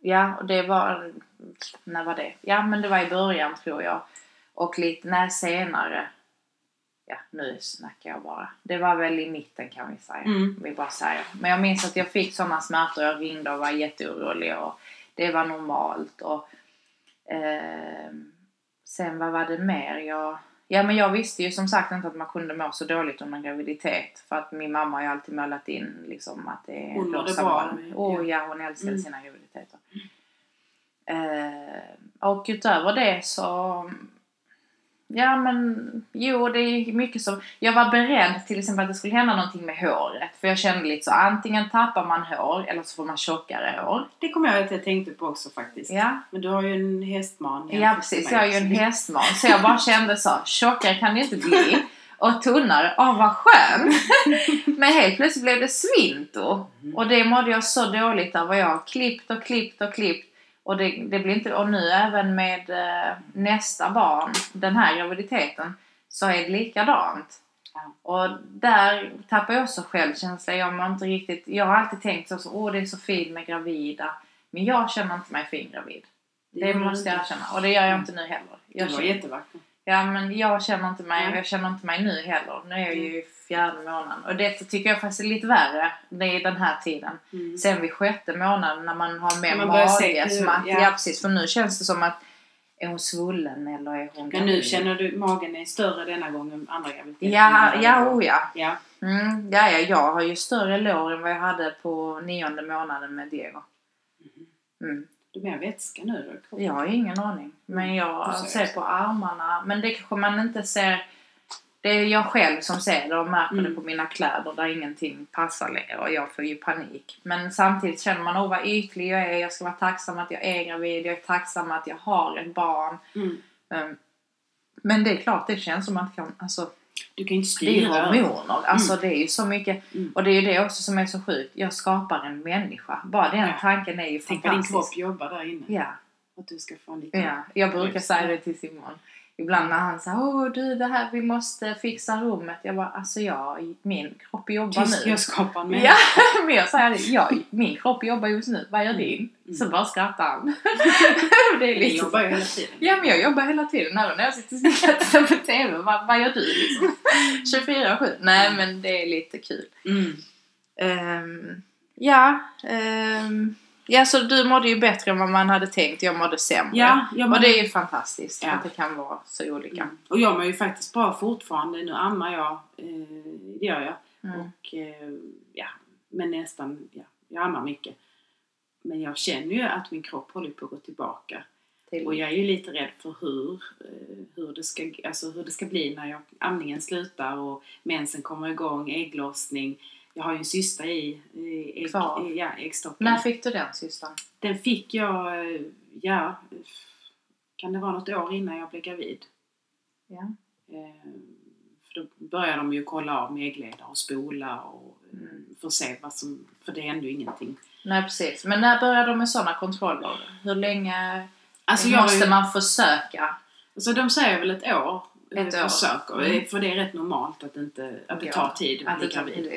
ja, och det var, när var det? Ja men det var i början tror jag. Och lite, när senare. Ja, nu snackar jag bara. Det var väl i mitten kan vi säga. Mm. Vi bara säger. Men jag minns att jag fick sådana smärtor. Jag ringde och var jätteorolig. Och det var normalt. Och, ehm, sen vad var det mer? Jag, ja men jag visste ju som sagt inte att man kunde må så dåligt under en graviditet. För att min mamma har ju alltid målat in liksom att det är Hon rosa. Oh ja, hon älskade Mm. sina graviditeter. Eh, och utöver det så Ja men jo det är mycket som Jag var beredd till exempel att det skulle hända någonting med håret. För jag kände lite så antingen tappar man hår eller så får man tjockare hår. Det kommer jag att jag tänkte på också faktiskt. Ja, Men du har ju en hästman. ja precis. Jag mig, ju en hästman. Så jag bara kände så tjockare kan det inte bli. Och tunnare, åh vad skönt! Men helt plötsligt blev det svinto. Mm. Och det mådde jag så dåligt av. Jag har klippt och klippt och klippt. Och det, det blir inte, och nu även med eh, nästa barn, den här graviditeten, så är det likadant. Ja. Och där tappar jag också självkänsla. Jag mår inte riktigt, jag har alltid tänkt så, åh det är så fint med gravida. Men jag känner inte mig fin gravid. Det du måste jag erkänna. Och det gör jag inte nu heller. Jag var känner, jättevacker. ja men jag känner inte mig, Nej. jag känner inte mig nu heller. Nu är jag ju i fjärde månaden. Och det tycker jag faktiskt är lite värre. Det är den här tiden. Mm. Sen vid sjätte månaden när man har mer Man mage. att, ja. ja. precis, för nu känns det som att är hon svullen eller är hon Men nu känner du magen är större denna gång än andra graviditeter? Ja, ja, oh ja. ja. Mm, ja, ja. Jag har ju större lår än vad jag hade på nionde månaden med Diego. Mm. Du mer vätska nu då? Jag har ingen aning. Men jag Du ser ser på armarna. Men det kanske man inte ser. Det är jag själv som ser det och märker Mm. det på mina kläder där ingenting passar längre och jag får ju panik. Men samtidigt känner man, åh vad ytlig jag är, jag ska vara tacksam att jag är gravid, jag är tacksam att jag har ett barn. Mm. Um, Men det är klart, det känns som att man kan, alltså Du kan inte det är styra. hormoner. Alltså det är ju så mycket. Mm. Och det är ju det också som är så sjukt. Jag skapar en människa. Bara den Ja. tanken är ju Tänk vad din fantastisk. kropp jobbar där inne. Ja, Att du ska få en liten... ja. Jag brukar säga det till Simon. Ibland när han säger åh du det här vi måste fixa rummet. Jag bara alltså jag, min kropp jobbar Tyst, nu. jag skapar en Ja, men jag säger det. Ja, min kropp jobbar just nu. Vad gör din? Mm. Så bara skrattar han. det är liksom jobbar ju hela tiden. Ja men jag jobbar hela tiden även när jag sitter och tittar på TV. Vad, vad gör du liksom? 24-7? Nej men det är lite kul. Mm. Ehm, ja, ehm, ja så du mådde ju bättre än vad man hade tänkt. Jag mådde sämre. Ja, jag och mådde- det är ju fantastiskt Ja. att det kan vara så olika. Mm. Och jag mår ju faktiskt bra fortfarande. Nu ammar jag, eh, det gör jag. Mm. Och eh, ja, men nästan, ja, jag ammar mycket. Men jag känner ju att min kropp håller på att gå tillbaka. Till, Och jag är ju lite rädd för hur, eh, hur, det ska, alltså hur det ska bli när jag, amningen slutar och mensen kommer igång, ägglossning. Jag har ju en cysta i, i, Kvar. i ja, äggstocken. När fick du den systern? Den fick jag, eh, ja, kan det vara något år innan jag blev gravid. Ja. Eh, För då börjar de ju kolla av med äggledare och spola och Mm. mm. för att se vad som, för det händer ju ingenting. Nej precis. Men när började de med sådana kontroller? Hur länge Alltså måste ju, man försöka? alltså de säger väl ett år, Ett eh, år. försöker, Mm. eh, för det är rätt normalt att, inte, att det Ja, tar tid att bli gravid.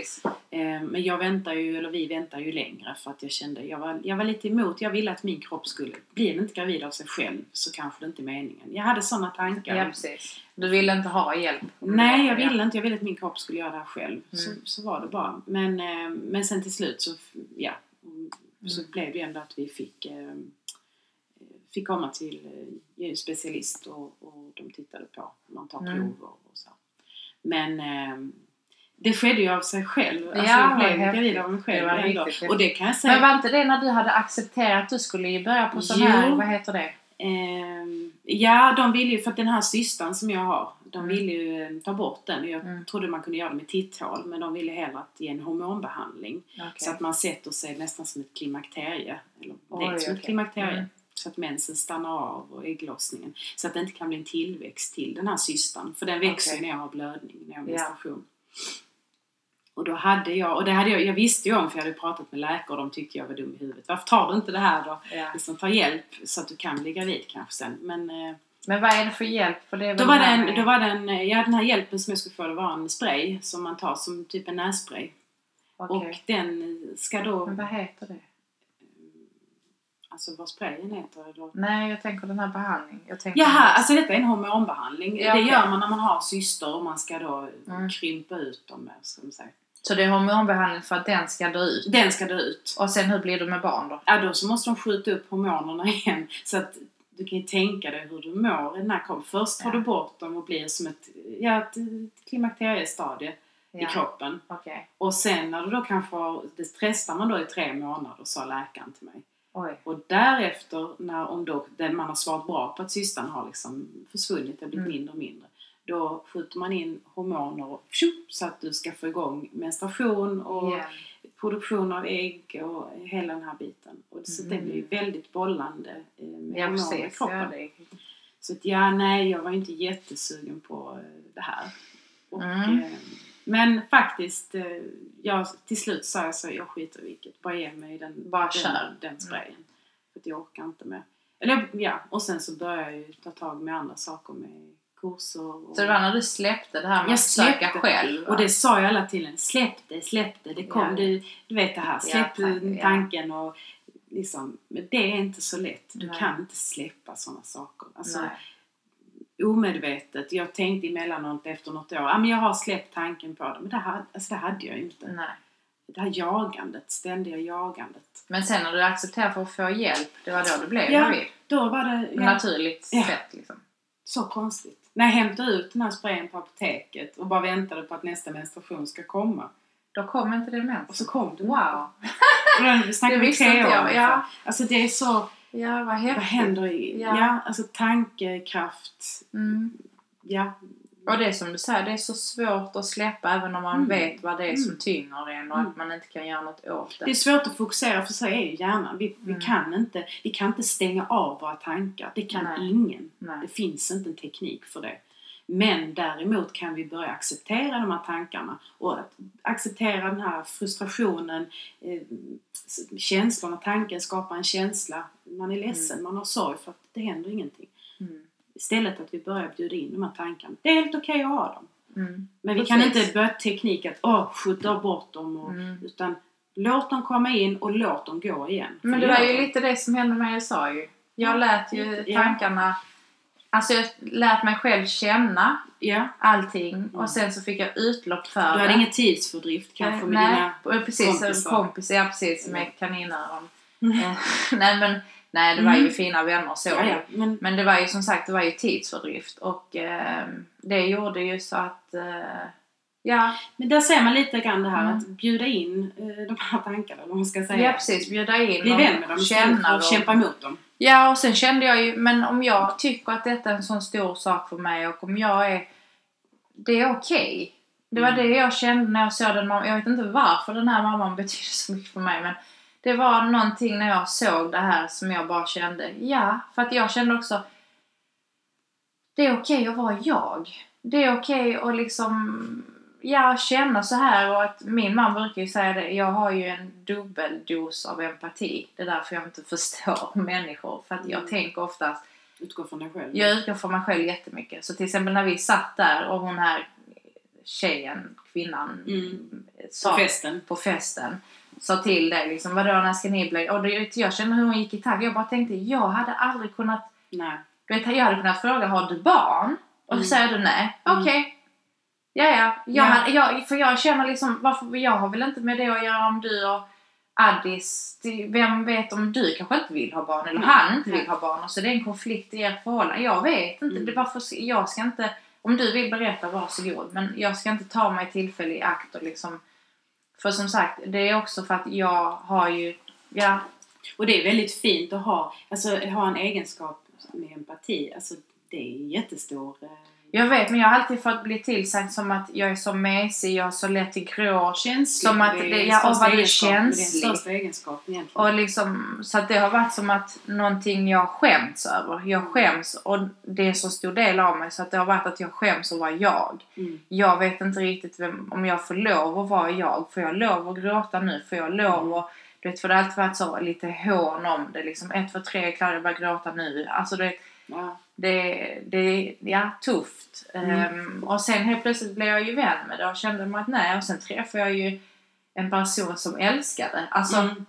Eh, Men jag väntar ju, eller vi väntar ju längre för att jag kände, jag var, jag var lite emot, jag ville att min kropp skulle, blir den inte gravid av sig själv så kanske det inte är meningen. Jag hade sådana tankar. Ja precis. Du ville inte ha hjälp? Nej, jag Ja. ville inte. Jag ville att min kropp skulle göra det här själv. Så, Mm. så var det bara. Men, men sen till slut så, ja, så Mm. blev det ändå att vi fick, fick komma till eh, specialist och, och de tittade på. Man tar Mm. prover och så. Men eh, det skedde ju av sig själv. Alltså Ja, jag blev häftigt. gravid av mig själv Det ändå. Och det kan jag säga. Men var inte det när du hade accepterat att du skulle börja på sån Jo. här, vad heter det? Ehm, ja, de ville ju, för att den här cystan som jag har, de Mm. ville ju eh, ta bort den. Jag Mm. trodde man kunde göra det med titthål, men de ville hellre att ge en hormonbehandling. Så att man sätter sig nästan som ett klimakterie. Eller Oj, det är som ett okej. klimakterie. Mm. Så att mensen stannar av och ägglossningen. Så att det inte kan bli en tillväxt till den här cystan. För den växer ju när jag har blödning, när jag har Ja. menstruation. Och då hade jag, och det hade jag, jag visste ju om för jag hade pratat med läkare och de tyckte jag var dum i huvudet. Varför tar du inte det här då? Ja. Liksom ta hjälp så att du kan bli gravid kanske sen. Men eh, Men vad är det för hjälp? För det då var, det den, då var den, eh, ja den här hjälpen som jag skulle få det var en spray som man tar som typ en nässpray. Okej. Och den ska då, Men vad heter det? Alltså vad sprayen heter. Eller? Nej, jag tänker den här behandlingen. Jag tänker Jaha, alltså detta är en hormonbehandling. Ja, det okej. gör man när man har cyster och man ska då Mm. krympa ut dem. Ska man säga. Så det är hormonbehandling för att den ska dö ut? Den ska dö ut. Och sen hur blir det med barn då? Ja, då så måste de skjuta upp hormonerna igen. Så att du kan ju tänka dig hur du mår i den här kroppen. Först tar Ja. du bort dem och blir som ett, ja, ett klimakteriestadie i kroppen. Okej. Och sen när du då kanske det testar man då i tre månader sa läkaren till mig. Oj. Och därefter, när, om då den man har svarat bra på att cystan har liksom försvunnit, det blivit Mm. mindre och mindre. Då skjuter man in hormoner och tjup, så att du ska få igång menstruation och Igen. produktion av ägg och hela den här biten. Och så det Mm. blir ju väldigt bollande eh, med Ja, hormoner i kroppen. Ja, det. Så att ja, nej, jag var inte jättesugen på eh, det här. Och, Mm. eh, men faktiskt, eh, jag, till slut sa jag så, jag skiter i vilket. Bara ge mig den, Bara den, den sprayen. För att jag orkar inte med. Eller ja, och sen så började jag ju ta tag med andra saker med kurser. Och, Så det var när du släppte det här med Jag att söka själv? va? och det sa jag alla till en. Släpp det, släpp det. Det kom, Ja. du, du vet det här. Släpp Ja, tack, ja. tanken och liksom. Det är inte så lätt. Du Nej. kan inte släppa sådana saker. Alltså, Nej. Omedvetet. Jag tänkte emellanåt efter något år, ja men jag har släppt tanken på det. Men det, hade, alltså det hade jag inte. Nej. Det här jagandet, ständiga jagandet. Men sen när du accepterade för att få hjälp, det var då du blev Ja. gravid? Då var det ja, Naturligt Ja. sätt liksom. så konstigt. När jag hämtade ut den här sprayen på apoteket och bara väntade på att nästa menstruation ska komma. Då kom inte det mens. Och så kom det. Wow! Och Det vi visste tre inte år jag, ja. Alltså det är så, Ja, vad vad häftigt. händer i, Ja. ja, alltså tankekraft. Mm. Ja. Och det är som du säger, det är så svårt att släppa även om man Mm. vet vad det är som Mm. tynger en och Mm. att man inte kan göra något åt det. Det är svårt att fokusera för så är ju hjärnan. Vi, vi, Mm. kan inte, vi kan inte stänga av våra tankar. Det kan Nej. ingen. Nej. Det finns inte en teknik för det. Men däremot kan vi börja acceptera de här tankarna och att acceptera den här frustrationen, eh, känslan och tanken skapar en känsla. Man är ledsen, man har sorg för att det händer ingenting. Mm. Istället att vi börjar bjuda in de här tankarna. Det är helt okej att ha dem. Mm. Men vi Precis. kan inte börja teknik att åh, skjuta bort dem. Och, Mm. Utan låt dem komma in och låt dem gå igen. Men det var ju lite det som hände med USA ju. Jag lät ju tankarna... Alltså jag lät mig själv känna Ja, allting och sen så fick jag utlopp för du hade det. ingen tidsfördrift kanske med nej, dina... precis. kompisar. Kompisar, ja precis. Med kaninöron. Mm. Nej men, nej det var ju Mm. fina vänner så. Ja, ja. Men, Men det var ju som sagt, det var ju tidsfördrift och eh, det gjorde ju så att, eh, ja, men där ser man lite grann det här Mm. att bjuda in eh, de här tankarna, vad man ska säga. ja precis, bjuda in Bli och vän med dem känna dem. kämpa emot dem. Ja, och sen kände jag ju, men om jag tycker att detta är en sån stor sak för mig och om jag är, det är okej. Det var Mm. det jag kände när jag såg den mamman. Jag vet inte varför den här mamman betyder så mycket för mig men det var någonting när jag såg det här som jag bara kände, ja, för att jag kände också det är okej att vara jag. Det är okej att liksom, ja, känna så här och att min man brukar ju säga det, jag har ju en dubbeldos av empati. Det är därför jag inte förstår människor. För att jag Mm. tänker oftast, Utgå från dig själv. jag utgår från mig själv jättemycket. Så till exempel när vi satt där och hon här tjejen, kvinnan, Mm. sa På festen. på festen sa till dig liksom, vadå när ska ni. Och det, jag kände hur hon gick i tagg. Jag bara tänkte, jag hade aldrig kunnat... Nej. Du vet, jag hade kunnat fråga, har du barn? Och så Mm. säger du nej. Mm. Okej. Ja, ja. Jag, Ja. hade- Jag, för jag känner liksom, varför, jag har väl inte med det att göra om du och Addis, vem vet om du kanske inte vill ha barn eller Nej, han inte vill ha barn och så är det en konflikt i ert förhållande. Jag vet inte. Mm. Det är varför, jag ska inte, om du vill berätta, varsågod. Men jag ska inte ta mig tillfälle i akt och liksom för som sagt, det är också för att jag har ju, ja, Och det är väldigt fint att ha, alltså, ha en egenskap med empati. Alltså, det är en jättestor... Eh, jag vet men jag har alltid fått bli tillsagd som att jag är så mesig, jag är så lätt till gråt. Som att det- den ja, och vad Det den största egenskapen egentligen. Och liksom, så att det har varit som att någonting jag skämts över. Jag skäms och det är en så stor del av mig så att det har varit att jag skäms att vara jag. Mm. Jag vet inte riktigt vem, om jag får lov att vara jag. Får jag lov att gråta nu? Får jag lov att... Du vet, för det har alltid varit så lite hån om det. Liksom, ett, två, tre, jag bara gråta nu? Alltså det, Ja. Det, det ja, tufft. Mm. Ehm, och sen helt plötsligt blev jag ju vän med det och kände mig att nej. Och sen träffade jag ju en person som älskade. Alltså, Mm.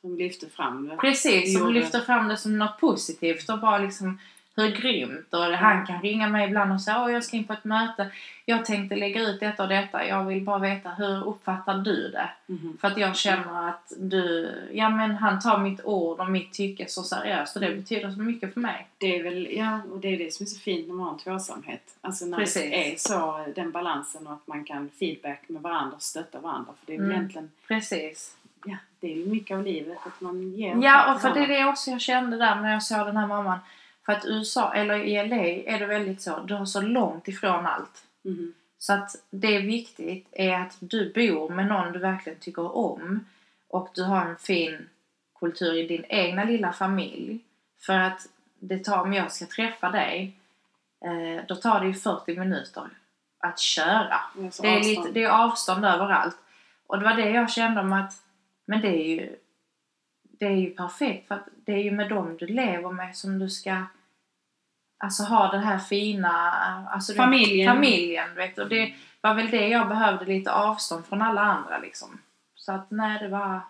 Som lyfter fram det. Precis, som lyfter fram det som något positivt och bara liksom hur grymt. Och han kan ringa mig ibland och säga åh jag ska in på ett möte. Jag tänkte lägga ut detta och detta. Jag vill bara veta hur uppfattar du det? Mhm. För att jag känner att du, ja men han tar mitt ord och mitt tycke så seriöst och det Mm. betyder så mycket för mig. Det är väl, ja, och det är det som är så fint när man har en tvåsamhet. Alltså när Precis. det är så, den balansen och att man kan feedback med varandra och stötta varandra. För det är Mm. egentligen, Precis. ja, det är ju mycket av livet att man ger Ja, och för det är det också jag kände där när jag såg den här mamman. För att USA, eller i LA, är det väldigt så, du har så långt ifrån allt. Mhm. Så att det är viktigt är att du bor med någon du verkligen tycker om och du har en fin kultur i din egna lilla familj. För att det tar, om jag ska träffa dig, eh, då tar det ju 40 minuter att köra. Det är så Det är, avstånd. lite, det är avstånd överallt. Och det var det jag kände om att, men det är ju, det är ju perfekt för att det är ju med dem du lever med som du ska Alltså ha det här fina, alltså Familjen. familjen vet. Och det var väl det jag behövde, lite avstånd från alla andra liksom. Så att nej, det var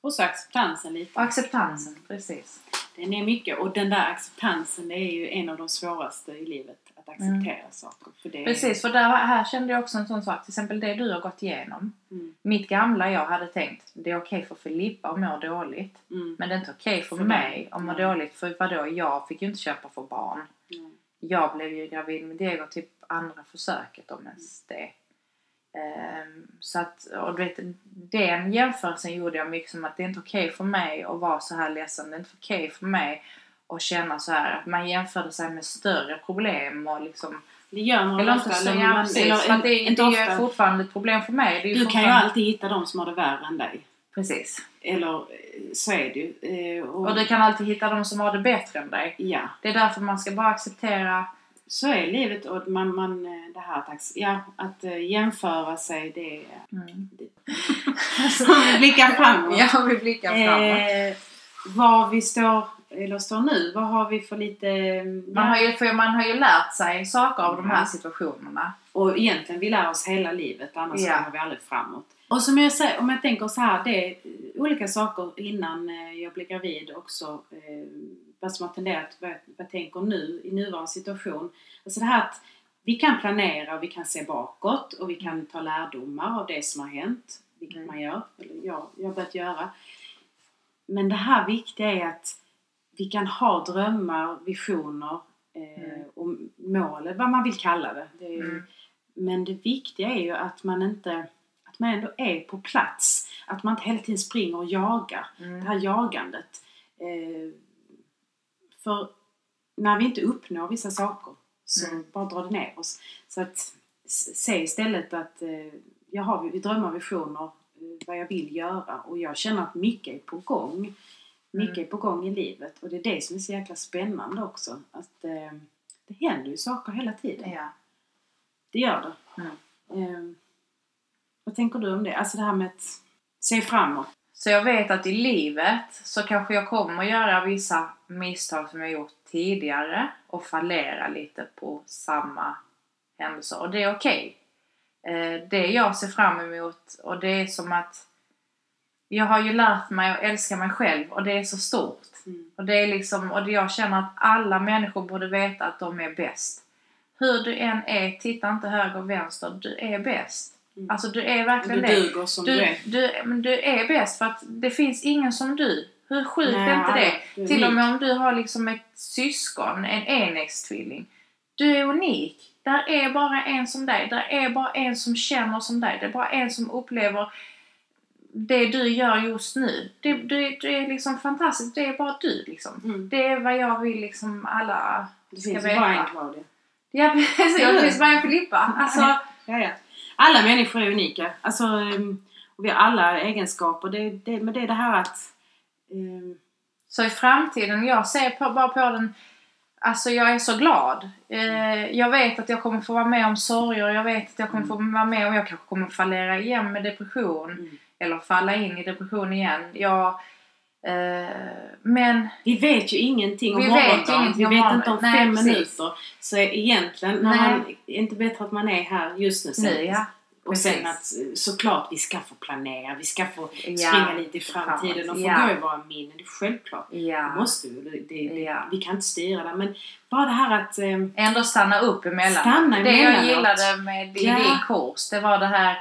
Och så acceptansen lite. acceptansen, precis. Den är mycket och den där acceptansen det är ju en av de svåraste i livet. Att acceptera saker. För det Precis, för där, här kände jag också en sån sak, till exempel det du har gått igenom. Mm, Mitt gamla jag hade tänkt, det är okej för Filippa att må dåligt. mm, Men det är inte okej för, För mig att må Nej. dåligt. För vadå, jag fick ju inte kämpa för barn. mm. Jag blev ju gravid med Diego typ andra försöket om ens det. Ehm, så att, och du vet, den jämförelsen gjorde jag mycket som att det är inte okej för mig att vara så här ledsen. Det är inte okej för mig att känna så här att man jämförde sig med större problem och liksom Det gör man eller ofta. så, eller ja, precis, eller för det, är- inte det är ofta. fortfarande ett problem för mig. Det Du kan ju alltid hitta de som har det värre än dig. Precis. Eller eh, så är det ju. Eh, Och, Och du kan alltid hitta de som har det bättre än dig. Ja. Det är därför man ska bara acceptera så är livet och man, man eh, det här att, ja, att jämföra sig det. Mm. vi blickar framåt. Ja, vi blickar framåt. Eh, var vi står, eller står nu, vad har vi för lite... Man har, ju, för man har ju lärt sig saker av de här Ja. situationerna. Och egentligen, vi lär oss hela livet, annars Ja. kommer vi aldrig framåt. Och som jag säger, om jag tänker så här, det är olika saker innan eh, jag blev gravid också. Eh, vad som har tenderat, vad jag tänker nu i nuvarande situation. Alltså det här att vi kan planera och vi kan se bakåt och vi kan ta lärdomar av det som har hänt. Vilket Mm. man gör, eller jag, jag har börjat göra. Men det här viktiga är att vi kan ha drömmar, visioner eh, Mm. och mål, vad man vill kalla det. det är, Mm. Men det viktiga är ju att man inte att man ändå är på plats. Att man inte hela tiden springer och jagar. Det Mm. här jagandet. Eh, för när vi inte uppnår vissa saker så Mm. bara drar det ner oss. Så att se istället att eh, jag har vi drömmar och visioner eh, vad jag vill göra och jag känner att mycket är på gång. Mycket Mm. är på gång i livet och det är det som är så jäkla spännande också. Att eh, det händer ju saker hela tiden. Ja. Det gör det. Mm. Eh, vad tänker du om det? Alltså det här med att se framåt. Så jag vet att i livet så kanske jag kommer göra vissa misstag som jag gjort tidigare och fallera lite på samma händelser. Och det är okej. Eh, Det jag ser fram emot och det är som att jag har ju lärt mig att älska mig själv och det är så stort. Mm. Och det är liksom, och jag känner att alla människor borde veta att de är bäst. Hur du än är, titta inte höger och vänster, du är bäst. Mm. Alltså du är verkligen Du det. duger som du, Du, är. du, men du är bäst för att det finns ingen som du. Hur sjukt är inte det? är Till och med om du har liksom ett syskon, en enäggstvilling. Du är unik. Där är bara en som dig. Där är bara en som känner som dig. Det är bara en som upplever det du gör just nu. Det, du, du är liksom fantastisk. Det är bara du liksom. Mm. Det är vad jag vill liksom alla Det ska finns ju veta. bara en Claudia. Ja precis, det finns bara en Filippa. Alltså, Ja, ja. Alla människor är unika. Alltså, ehm, vi har alla egenskaper. Det, det, men det är det här att... ehm, Så i framtiden, jag ser på, bara på den, alltså jag är så glad. Eh, jag vet att jag kommer få vara med om sorger, jag vet att jag kommer få vara med om, jag kanske kommer fallera igen med depression. Mm. Eller falla in i depression igen. Jag, eh, men vi vet ju ingenting om Vi vet morgondagen. Vi vet morgon- inte om Nej, fem precis. minuter. Så egentligen, när Nej. man, är det inte bättre att man är här just nu. Sen, nu ja. och sen precis. att eh, såklart vi ska få planera. Vi ska få Ja, springa lite i framtiden och få Ja. gå i våra minnen. Det är självklart. Det Ja. måste vi. Det, det, Ja. Vi kan inte styra det. Men bara det här att... ehm, Ändå stanna upp emellan. Stanna det jag gillade med Ja. din kurs, det var det här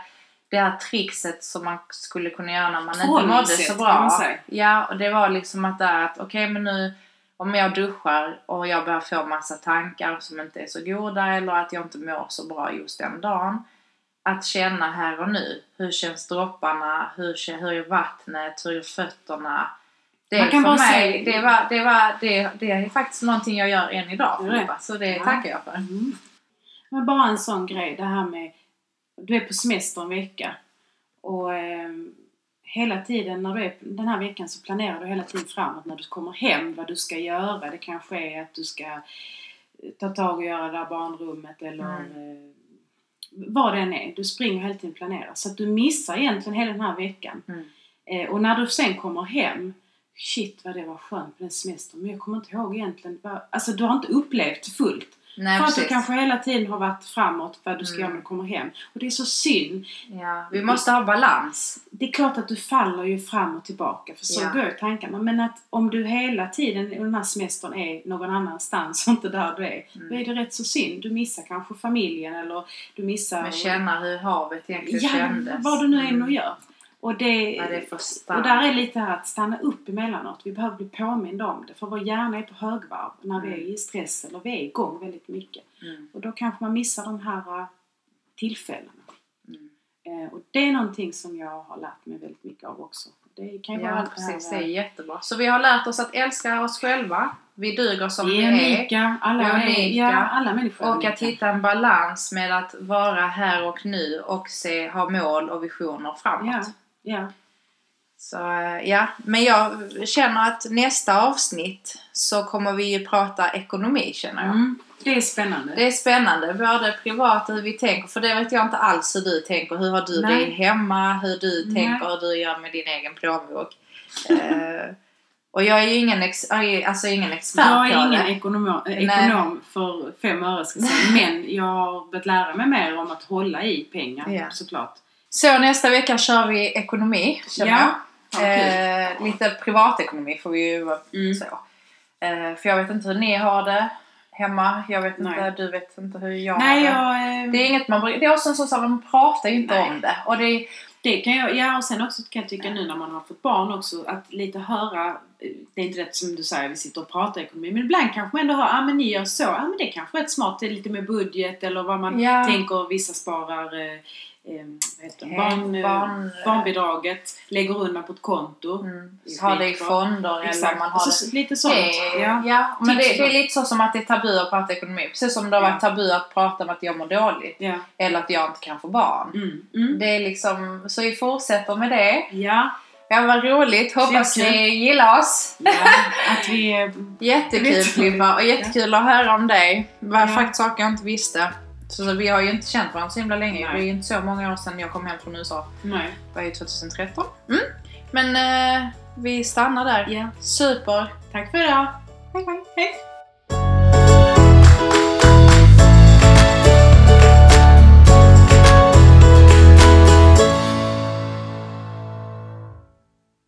det här trixet som man skulle kunna göra när man inte mådde så bra. Ja, och det var liksom att där att okej men nu om jag duschar och jag börjar få massa tankar som inte är så goda eller att jag inte mår så bra just den dagen. Att känna här och nu. Hur känns dropparna? Hur, hur är vattnet? Hur är fötterna? Det Man kan för bara mig, säga- det, var, det, var, det, det är faktiskt någonting jag gör än idag Det. Så det Ja. tackar jag för. Mm. Men bara en sån grej, det här med... Du är på semester en vecka och eh, hela tiden när du är den här veckan så planerar du hela tiden framåt när du kommer hem vad du ska göra. Det kanske är att du ska eh, ta tag och göra det där barnrummet eller Mm. eh, vad det än är. Du springer hela tiden och planerar. Så att du missar egentligen hela den här veckan. Mm. Eh, och när du sen kommer hem Shit vad det var skönt på den semestern men jag kommer inte ihåg egentligen. Alltså du har inte upplevt fullt. Nej, För att du precis. kanske hela tiden har varit framåt vad du ska Mm. göra när du kommer hem. Och det är så synd. Ja, vi måste ha balans. Det är klart att du faller ju fram och tillbaka för så Ja. går tankarna. Men att om du hela tiden under den här semestern är någon annanstans och inte där du är. Mm. Då är det rätt så synd. Du missar kanske familjen eller du missar... Men känna hur havet egentligen ja, kändes. vad du nu än Mm. gör. Och det, Ja, det och där är lite här att stanna upp emellanåt. Vi behöver bli påminda om det. För vår hjärna är på högvarv när vi Mm. är i stress eller vi är igång väldigt mycket. Mm. Och då kanske man missar de här äh, tillfällena. Mm. Eh, och det är någonting som jag har lärt mig väldigt mycket av också. Det kan ju vara Ja, allt det här, precis. Det äh, är jättebra. Så vi har lärt oss att älska oss själva. Vi duger som vi vi är unika. Alla, Vi är unika. ja, alla människor Och unika. att hitta en balans med att vara här och nu och se, ha mål och visioner framåt. Ja, ja. Så eh, ja, men jag känner att nästa avsnitt så kommer vi ju prata ekonomi känner jag. Mm. Det är spännande. Det är spännande, både privat och hur vi tänker. För det vet jag inte alls hur du tänker. Hur har du Nej. det hemma? Hur du Nej. tänker, hur du gör med din egen plånbok. eh, och jag är ju ingen, ex- alltså ingen expert Jag är ingen ekonom, eh, ekonom för fem öre ska jag säga. Men jag har börjat lära mig mer om att hålla i pengar Ja. såklart. Så nästa vecka kör vi ekonomi, känner Ja. jag. Eh, lite privatekonomi får vi ju Mm. så. Eh, för jag vet inte hur ni har det hemma. Jag vet inte, Nej. du vet inte hur jag Nej, har det. jag, eh, Det är inget man Det är också en sån sak, man pratar ju inte Nej. om det. Och det är, Det kan jag, ja och sen också kan jag tycka nu när man har fått barn också att lite höra, eh, det är inte rätt som du säger, vi sitter och pratar ekonomi, men ibland kanske man ändå hör, ja ah, men ni gör så, ja ah, men det är kanske rätt smart, det är lite med budget eller vad man Ja. tänker, vissa sparar eh, eh, vad heter det, Hem- barn, eh, barn- barnbidraget, lägger undan på ett konto. mm, har det i fonder eller Exakt, man har så, det. lite sånt. det ja. ja. men det, det är lite så som att det är tabu att prata ekonomi. Precis som det har Ja. varit tabu att prata om att jag mår dåligt. Ja. Eller att jag inte kan få barn. Mm. Mm. Det är liksom, så vi fortsätter med det. Ja. Ja, vad roligt. Hoppas Jättekul. ni gillar oss. ja, att vi... eh, Jättekul. Filippa och jättekul att höra om dig. Det var Ja. faktiskt saker jag inte visste. Så, så vi har ju inte känt varandra så himla länge. Nej. Det är ju inte så många år sedan jag kom hem från USA. Nej. Det var ju 2013. Mm. Men eh, vi stannar där. Ja. Super. Tack för idag. Hej hej. Hej.